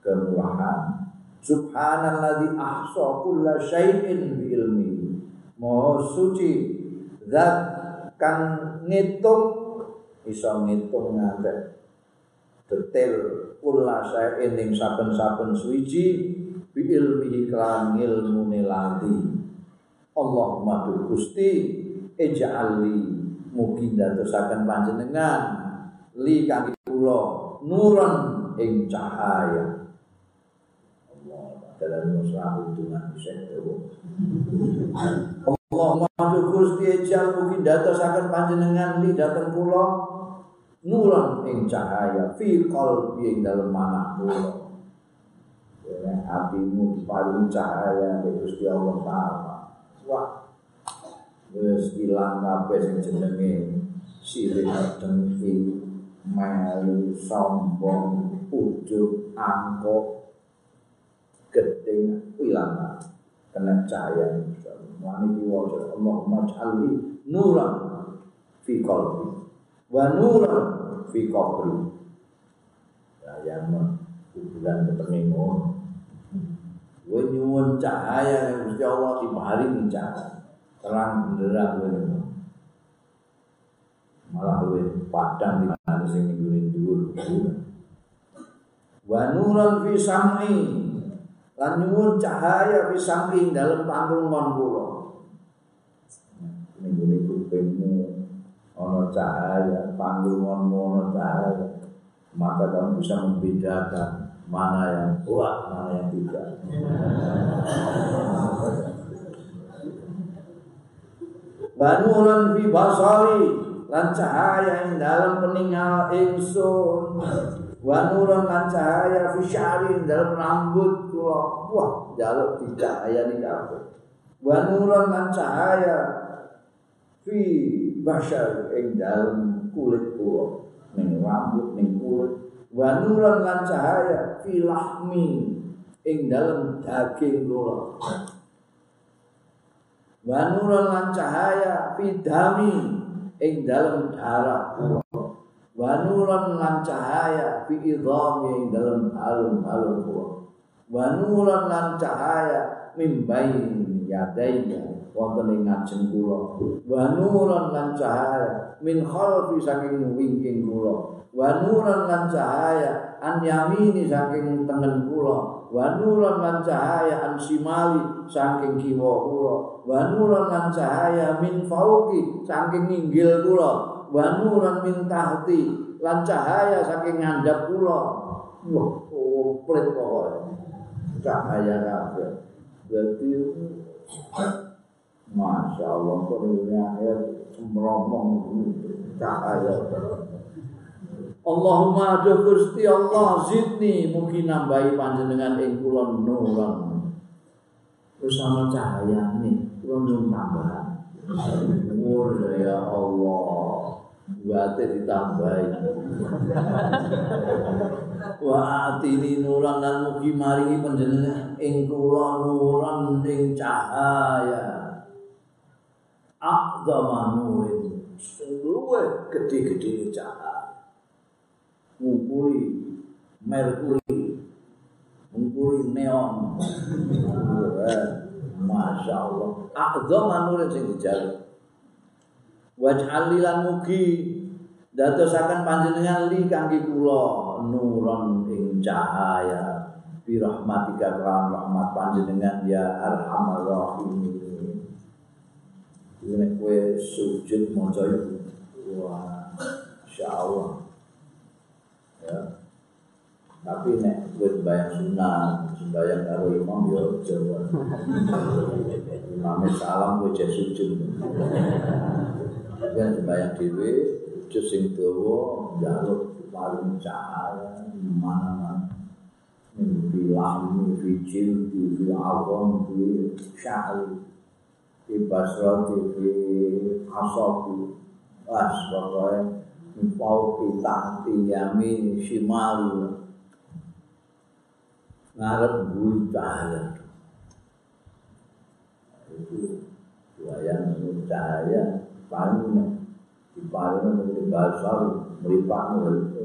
kemurahan. Subhanalladzi ahsa kulla syai'in bi ilmi. Maha suci zat kang ngitung iso ngitung ngantek detail kulla syai'in ing saben-saben suci bi ilmihi kelan ilmune lati. Allahumma Gusti ij'alli mugi dadosaken panjenengan li kang kula nuran ing cahaya dalam muslahu dengan sewu. Allah maha Gusti ejal mugi dadosaken panjenengan li dateng kula nuran ing cahaya fi qalbi ing dalem manah kula. Ya, hatimu diparingi cahaya dari Gusti Allah Taala. Wah, wis ilang kabeh sing jenenge sirik dengki, melu, sombong, ujub, angkok, gedeng ilang kena cahaya wani kiwaca Allahumma jalli nuran fi qalbi wa nuran fi qabri. Ya yang kuburan ketemu ngono Gue nyuwun cahaya yang Gusti Allah diparingi cahaya. Terang benderang gue malah gue padang di mana sing nggone dhuwur wa nuran fi sam'i. Lan nyuwun cahaya bisa ing dalam panggungan kula. Ning ngene kupingmu ana cahaya panggunganmu ana cahaya. Maka kamu bisa membedakan mana yang kuat mana yang tidak. Banuran fi basari lan cahaya ing dalam peningal ingsun. Wa nuran lan cahaya fi sya'ri dalam rambut kula. Wah jaluk dicahayani kabeh. Wa nuran lan cahaya fi basyar ing dalam kulit kula. Ning rambut ning kulit wa nuran lan cahaya fi lahmi ing dalam daging kula wa nuran lan cahaya fi dami ing dalam darah kula wa nuran lan cahaya fi idhami ing dalam alun-alun kula wa nuran lan cahaya min bain yadayya wonten ing ngajeng kula. Wa nuran lan cahaya min khalfi saking wingking kula. Wa nuran lan cahaya an yamini saking tengen kula. Wa nuran lan cahaya an simali saking kiwa kula. Wa nuran lan cahaya min fauqi saking inggil kula. Wa nuran min tahti lan cahaya saking ngandhap kula. Wah komplit pokoke. Cahaya kabeh. Berarti Masya Allah, kok ini akhir semromong cahaya. Allahumma aduh Gusti Allah zidni mugi nambahi panjenengan ing kula nuran. Bersama cahaya nih, kula nyuwun tambahan. Nur ya Allah. Buate ditambahi. Wa atini nuran lan mugi maringi panjenengan ing kula nuran ing cahaya. Aqdama nurin. Sing luwih gede-gede cahaya. ngungkuli merkuri ngungkuli neon Masya Allah Aqdha manure sing dijaluk Waj'ali lan mugi Dadosaken panjenengan li kangge kula nuron ing cahaya bi kelan rahmat panjenengan ya arhamar rahimin. Ini kue sujud maca itu. Wah, insyaallah ya. Tapi nek gue sembahyang sunnah, sembahyang karo imam yo Jawa. Imam salam gue jadi sujud. Kan sembahyang dewe sujud sing dawa njaluk paling cahaya mana-mana mimpi lami fi jildi fi awam fi sya'ri fi basrati fi asabi was pokoknya fauki tahti yamin shimal. Ngarep bui cahaya itu wayang cahaya paling di paling di basar melipat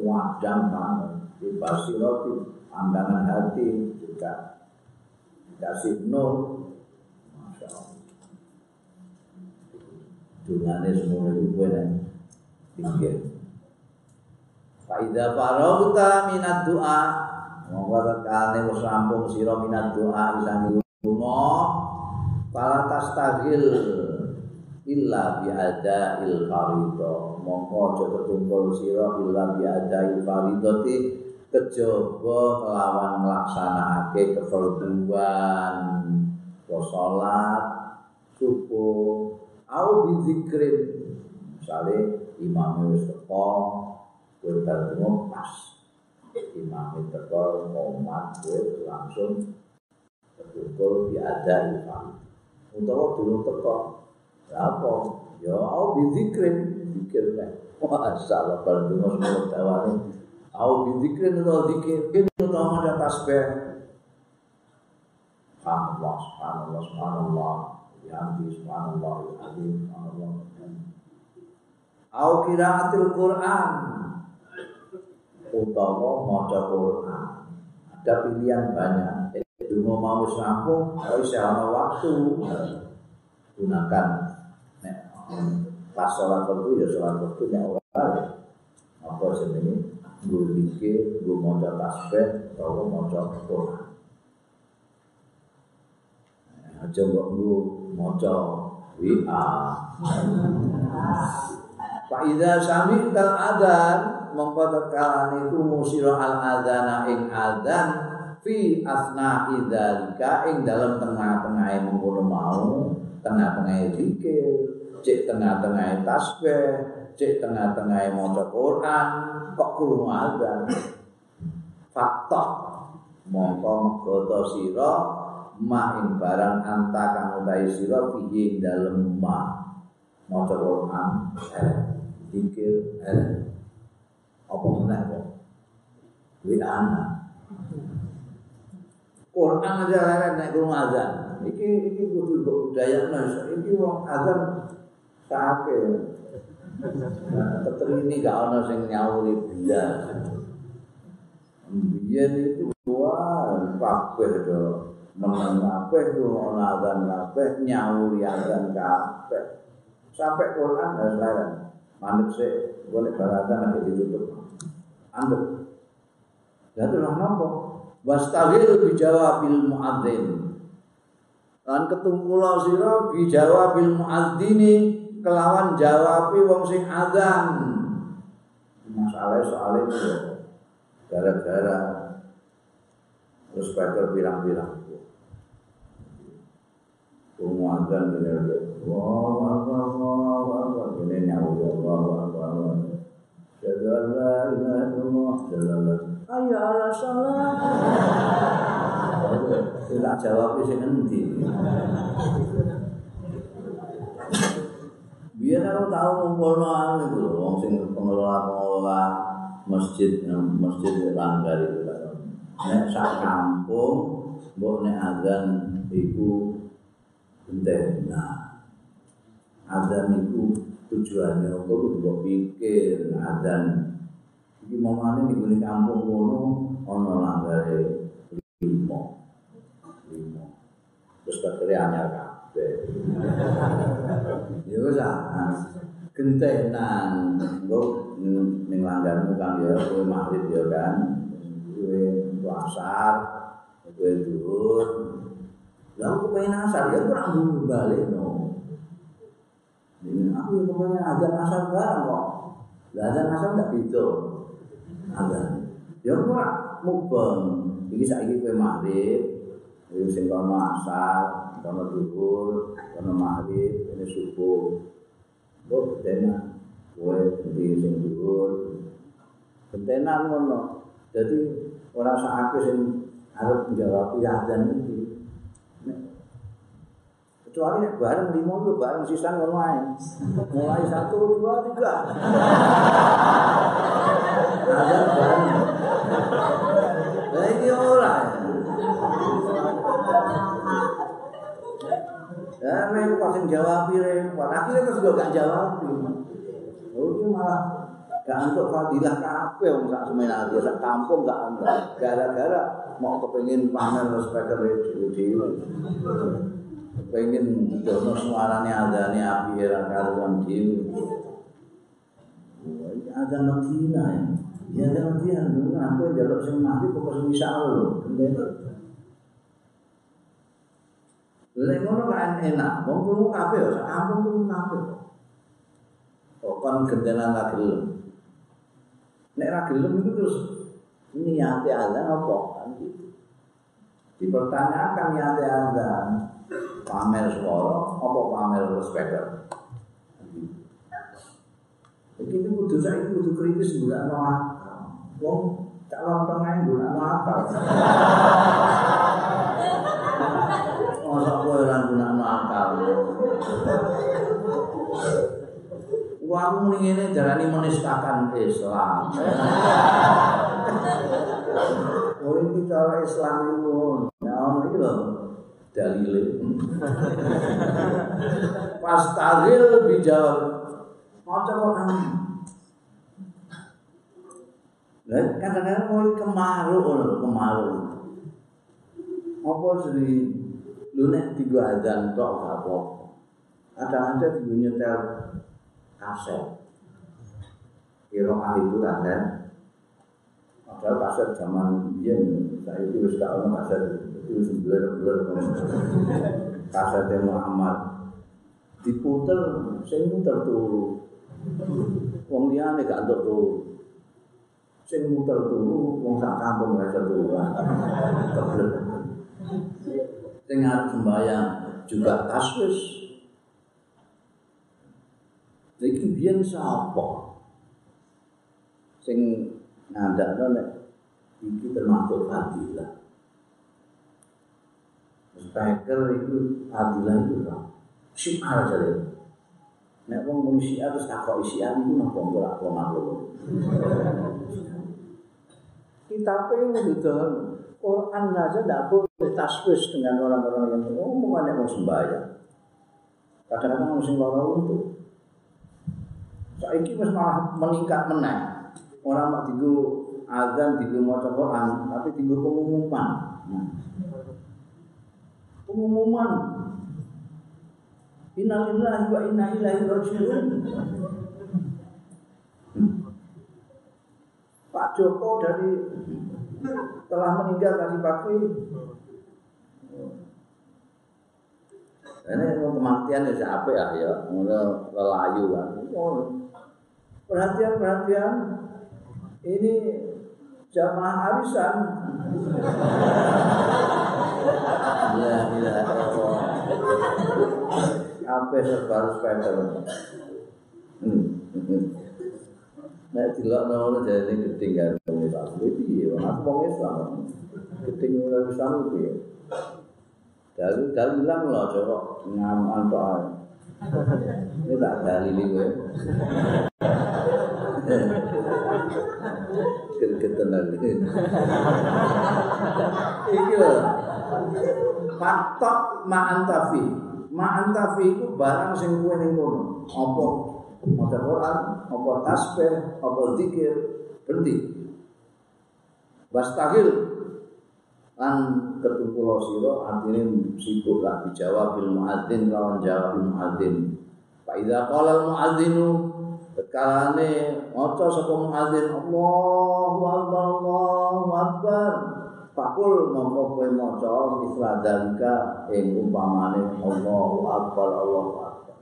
wadang kan di basiroti pandangan hati juga. Dikasih nur masya Allah dungane semua itu gue pinggir. Faidah farauta minat doa Monggo tekane wis rampung sira minat doa isangi lunga. Fala tastagil illa biada il farido mongko aja ketumpul sira illa biada il faridoti kejaba kelawan nglaksanakake kefarduan salat subuh au bizikrin misale imam wis teko kowe terdemo pas imam teko ngomat kowe langsung ketumpul biada farido utawa dulu teko apa? Ya au bizikrin zikir nek. Masalah berdua semua tawane. Au bizikrin atau zikir atau ada tasbih. Subhanallah, subhanallah, subhanallah. Bihamdi subhanallah, azim, subhanallah. Au kiraatil Quran. Utawa maca Quran. Ada pilihan banyak. Itu mau mau rampung, kalau saya waktu gunakan pas sholat waktu ya sholat waktunya orang apa sebenarnya gue pikir gue mau tasbih atau mau Quran aja mbok gue mau WA Pak Ida sami adan mongko tekalane krungu sira al adzana ing adzan fi asna idzalika ing dalam tengah-tengah mengkono mau tengah-tengah zikir cek tengah-tengah tasbih, cek tengah-tengah maca Quran, kok krungu azan. Fakta mongko mengkoto sira ma ing barang anta kang utahe sira fihi dalem ma maca Quran eh zikir eh apa meneh kok ana Quran aja leren nek krungu azan iki iki kudu budaya iki wong azan Kake. Tetep ini gak ono sing nyawuri biya. Biyen itu wah kabeh do. Meneng kabeh do ono azan kabeh nyawuri azan kabeh. Sampai Quran dan lain. Mandek sih, boleh berazan nanti ditutup. Andek. Jadi lah nopo. Wastawil bijawabil muadzin. Lan ketumpula sira bijawabil muadzini kelawan jawabi wong sing azan. Masalah soal itu gara-gara terus baca bilang-bilang. Ayo ala salat. Tidak jawab sing endi. Biar aku tahu ngumpulno anu iku lho sing pengelola-pengelola masjid masjid langgar itu. Nek sak kampung mbok nek azan iku penting. Nah, azan iku tujuannya apa kudu mbok pikir azan iki momane ning gone kampung kono ana langgare limo. Limo. Terus bakale anyar kan. Ya wis ah. Gentenan engko ning langgarmu kan ya kowe maghrib ya kan. Kowe asar, kowe dhuwur. Lah aku pengen asar ya kurang dulu balik no. Ini aku pokoknya azan asar bareng kok. Lah azan asar enggak bisa. Azan. Ya kurang mubeng. Iki saiki kowe maghrib, wis sing kono asar, kono duhur, kono ini subuh. Kok dena kowe ganti sing dhuwur gentenan ngono jadi orang sakake sing arep menjawab ya dan iki kecuali nek bareng lima itu bareng sisa ngono ae mulai satu dua tiga. Ada bareng. Lah iki ora. Ya, mereka pasti jawab, repot. Akhirnya terus juga gak jawab. Oh, itu malah gak untuk fadilah kafe wong sak semenari sak kampung gak enggak gara-gara mau kepengin pamer speaker dhewe kepengin dono suarane adane api era karuan dhewe ada Medina ya ya ada Medina dulu aku jaluk sing mati pokok sing bisa lho Lek ngono kan enak, wong krungu kabeh ya, sak kampung kabeh. Kok kon gentenan ra gelem. Nek ra gelem itu terus niate azan apa? Kan gitu. Dipertanyakan niate azan pamer suara apa pamer speaker. Begitu kudu saya kudu kritis gula no akal. Wong cak lontong ae gula no akal. Masa kowe ora guna no akal. Aku muni ngene darani menistakan Islam. Oh, ini cara Islam itu. Ono iki lho. Dalile. Pas tahlil bijawab. Maca Quran. Lah kadang-kadang mau kemaru lho, kemaru. Apa sih lu nek tiga adzan tok apa? Ada-ada tiga nyetel kaset. Kira itu kan kan. Padahal kaset zaman dia saya itu wis gak ono kaset itu sembilan bulan kaset Muhammad diputer sing muter turu. Wong liyane gak entuk turu. Sing muter turu wong sak kampung iso turu. Sing arep sembahyang juga taswis Iki biyen sapa? Sing ngandakno nek iki termasuk fadilah. Speaker itu fadilah itu lah. Syiar jare. Nek wong mung syiar terus takok isian iku napa ora kok maklum. Kita pengen betul Quran saja tidak boleh taswis dengan orang-orang yang ngomong ada mau sembahyang. Kadang-kadang mesti lara untuk Saiki wis malah meningkat meneh. Orang mak digo azan digo maca Quran, tapi digo pengumuman. Pengumuman. Innalillahi wa inna ilaihi raji'un. Pak Joko dari telah meninggal tadi pagi. Ini kematian ya siapa ya ya, lelayu kan. perhatian-perhatian ini jamaah arisan. Ya, ya, Apa serba spender. Nek dilok nono jadi gedeng ya wong Islam. Piye wong aku wong Islam. Gedeng wong Islam piye? Dalu dalu ilang lho coba ngamal tok Ini tak dalili gue. Gergetan lagi. Iki lho. Patok ma'antafi. Ma'antafi itu barang sing kuwe ning kono. Apa? Maca Quran, apa tasbih, apa zikir, berhenti. Bastahil lan ketukulo sira artine sibuk lah dijawab bil muadzin lawan jawab bil muadzin. Fa idza qala al muadzinu tekalane maca sapa muadzin Allahu akbar Allahu akbar. Pakul mongko kowe maca misla dalika ing umpamane Allahu akbar Allahu akbar.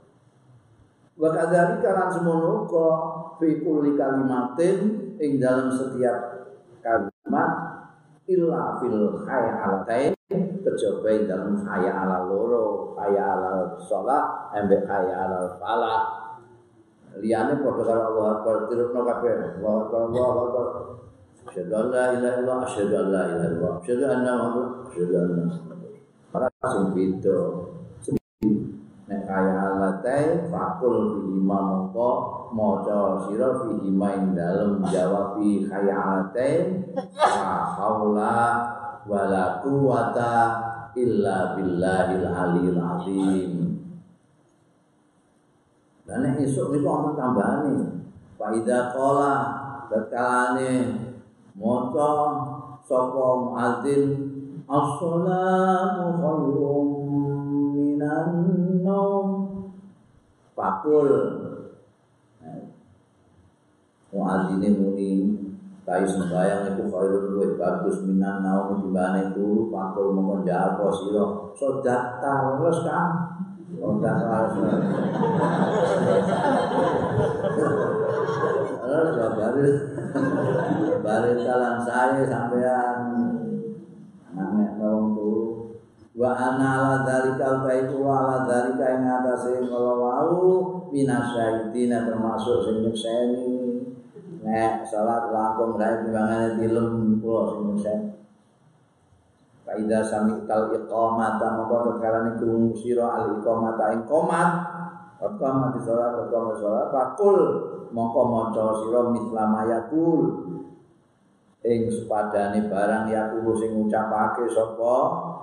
Wa kadzalika lan semono kok fi kulli kalimatin ing dalam setiap kalimat illa fil khayalatain kejaba dalam khayal ala loro khayal ala sholat ambek khayal ala falah. Liyane padha karo Allah Akbar tirupno kabeh. Allah Akbar Allah Akbar Asyhadu an la ilaha illallah asyhadu an la ilaha illallah asyhadu anna Muhammad asyhadu anna para sing beda nek kaya alatai fakul fi imam mongko maca sira fi imain dalem jawabi kaya alatai la haula wala quwata illa billahil aliyil azim. Dan esok niku ana tambahane fa idza qala tatkalane maca sapa muadzin as-salatu khairum minan naum. Pakul. Muadzine muni kai sembayang itu khairun luwih bagus minan naum dibanding turu pakul mongkon japo sira sedata terus kan Udah harus. Terus baru baru jalan saya sampean nangek tolong dulu. Wa ana ala dzalika wa ala dzalika ing atase kala wau minasyaitina termasuk sing nyekseni. Nek salat langkung rae timbangane dilem kula sing nyekseni. Faida sami kal iqamata mongko tekalane krungu sira al iqamata ing Qama di sholat, qama sholat, fakul mongko maca sira mislama yakul ing sepadane barang yakulu sing ngucapake sapa?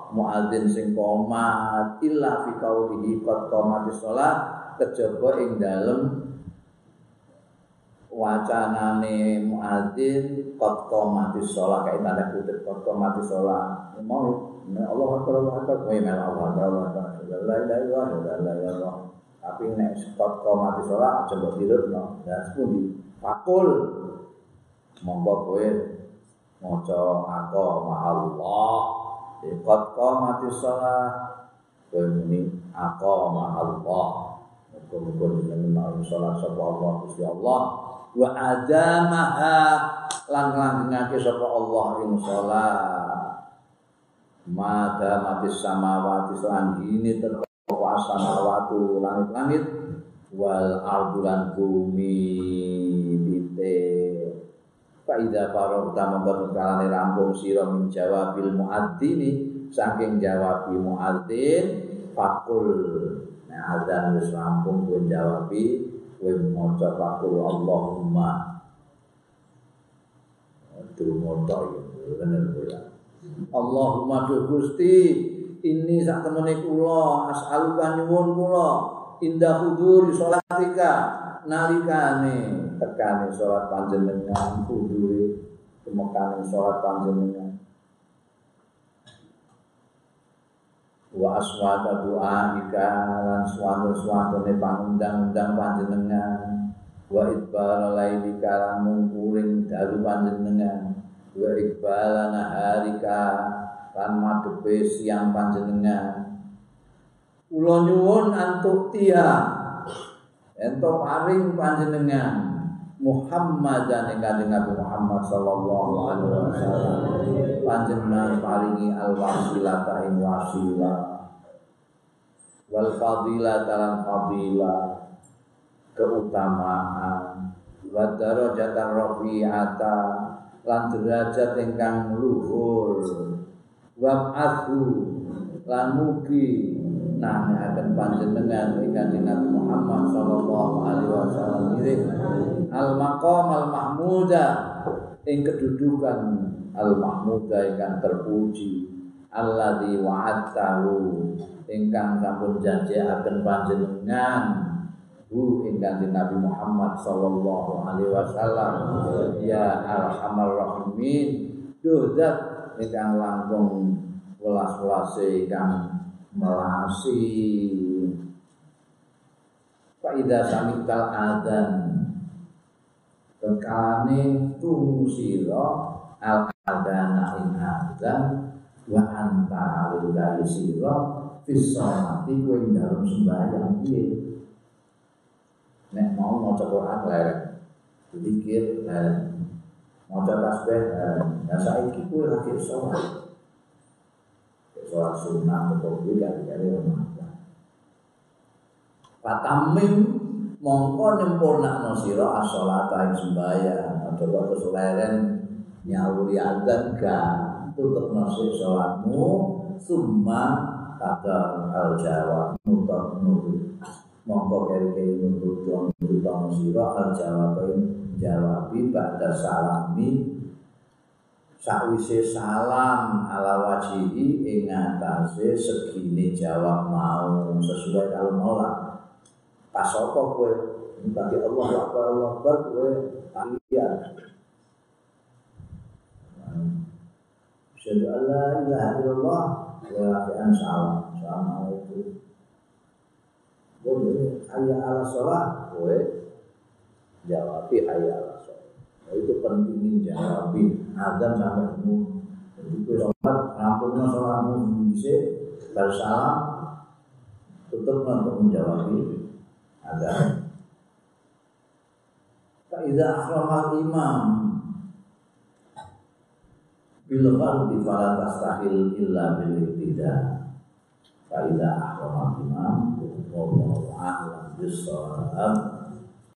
Muadzin sing qomat illa fi qaulihi qad qamati sholat kejaba ing dalem wacanane muadzin qad qamati sholat kayak tanda kutip qad qamati sholat mau Allah akbar Allah akbar. Kowe mel Allah akbar Allah akbar. La ilaha illallah la ilaha illallah tapi nek qad qamati sholat aja mbok dirutno dan sepundi? Fakul. Monggo kowe maca aku ma Allah. Qad qamati sholat. Kowe muni aku ma Allah. Muga-muga jenengan sholat sapa Allah Gusti Allah. Wa adamaha lan langgengake sapa Allah ing salat mada mati samawati lan ini terkuasa samawatu langit-langit wal ardulan bumi bite Faida farok utama berkalane rampung sira min jawabil muadzini saking jawabi muadzin fakul. Nah azan wis rampung kowe jawabi kowe maca fakul Allahumma. Aduh moto ya bener Allahumma Gusti ini sak temene kula as'aluka nyuwun kula. Indah huduri salatika nalikane. Tekane salat panjenengan huduri kemekane salat panjenengan. Wa aswata doa ika lan suatu-suatune pangundang-undang panjenengan. Wa idbal laili kalan mungkuring dalu panjenengan. Wa iqbala naharika lan madhepe siang panjenengan. Kula nyuwun antuk tia. Ento paring panjenengan. Muhammad dan kanjeng Nabi Muhammad sallallahu alaihi wasallam. Panjenengan paringi al wasilata ing wasilah. Wal fadilah dalam fadilah. Keutamaan. Wa darajatan rafi'ata. Lan derajat ingkang luhur wa athu lan mugi nang akan panjenengan kanjeng Nabi Muhammad sallallahu alaihi wasallam. Al maqam al mahmuda ing kedudukan al mahmuda ingkang terpuji. Alladzi wa'adtahu ingkang sampun janjiaken panjenengan. Bu ingkang Nabi Muhammad sallallahu alaihi wasallam. Ya arhamar rahimin. Duh zat ingkang langkung welas-welase ingkang melasi. Fa idza samital adzan Tekane tunggu sira al adana ing adzan wa anta alil sira fis salati kowe dalam sembahyang piye? Nek mau maca Quran lereng zikir lereng maca tasbih nah saiki kowe lagi sholat sholat sunnah atau tidak dari rumah Fatamim mongko nyempurnakno sira as-sholata ing sembahyang aja kok kesuleren nyawuri adzan gak tutup nasi sholatmu summa kata al jawab nutup nutut mongko keri-keri nutut nutut sira al jawab jawabi pada salami sakwise salam ala wajihi ing atase segini jawab mau sesuai kalau mola. Pas apa kowe? Bagi Allah Akbar Allah Akbar kowe tahiyat Syahadu an la ilaha illallah salam Assalamualaikum Boleh hayya ala sholat kowe jawabi hayya ala Nah, itu pentingin jawabi azan sampai kamu itu sholat rampungnya sholatmu bisa bersalam tutup untuk menjawabi azan. Faidah akhramal imam Bila fardi fala tastahil illa bil iktida Faidah akhramal imam Wallahu a'lam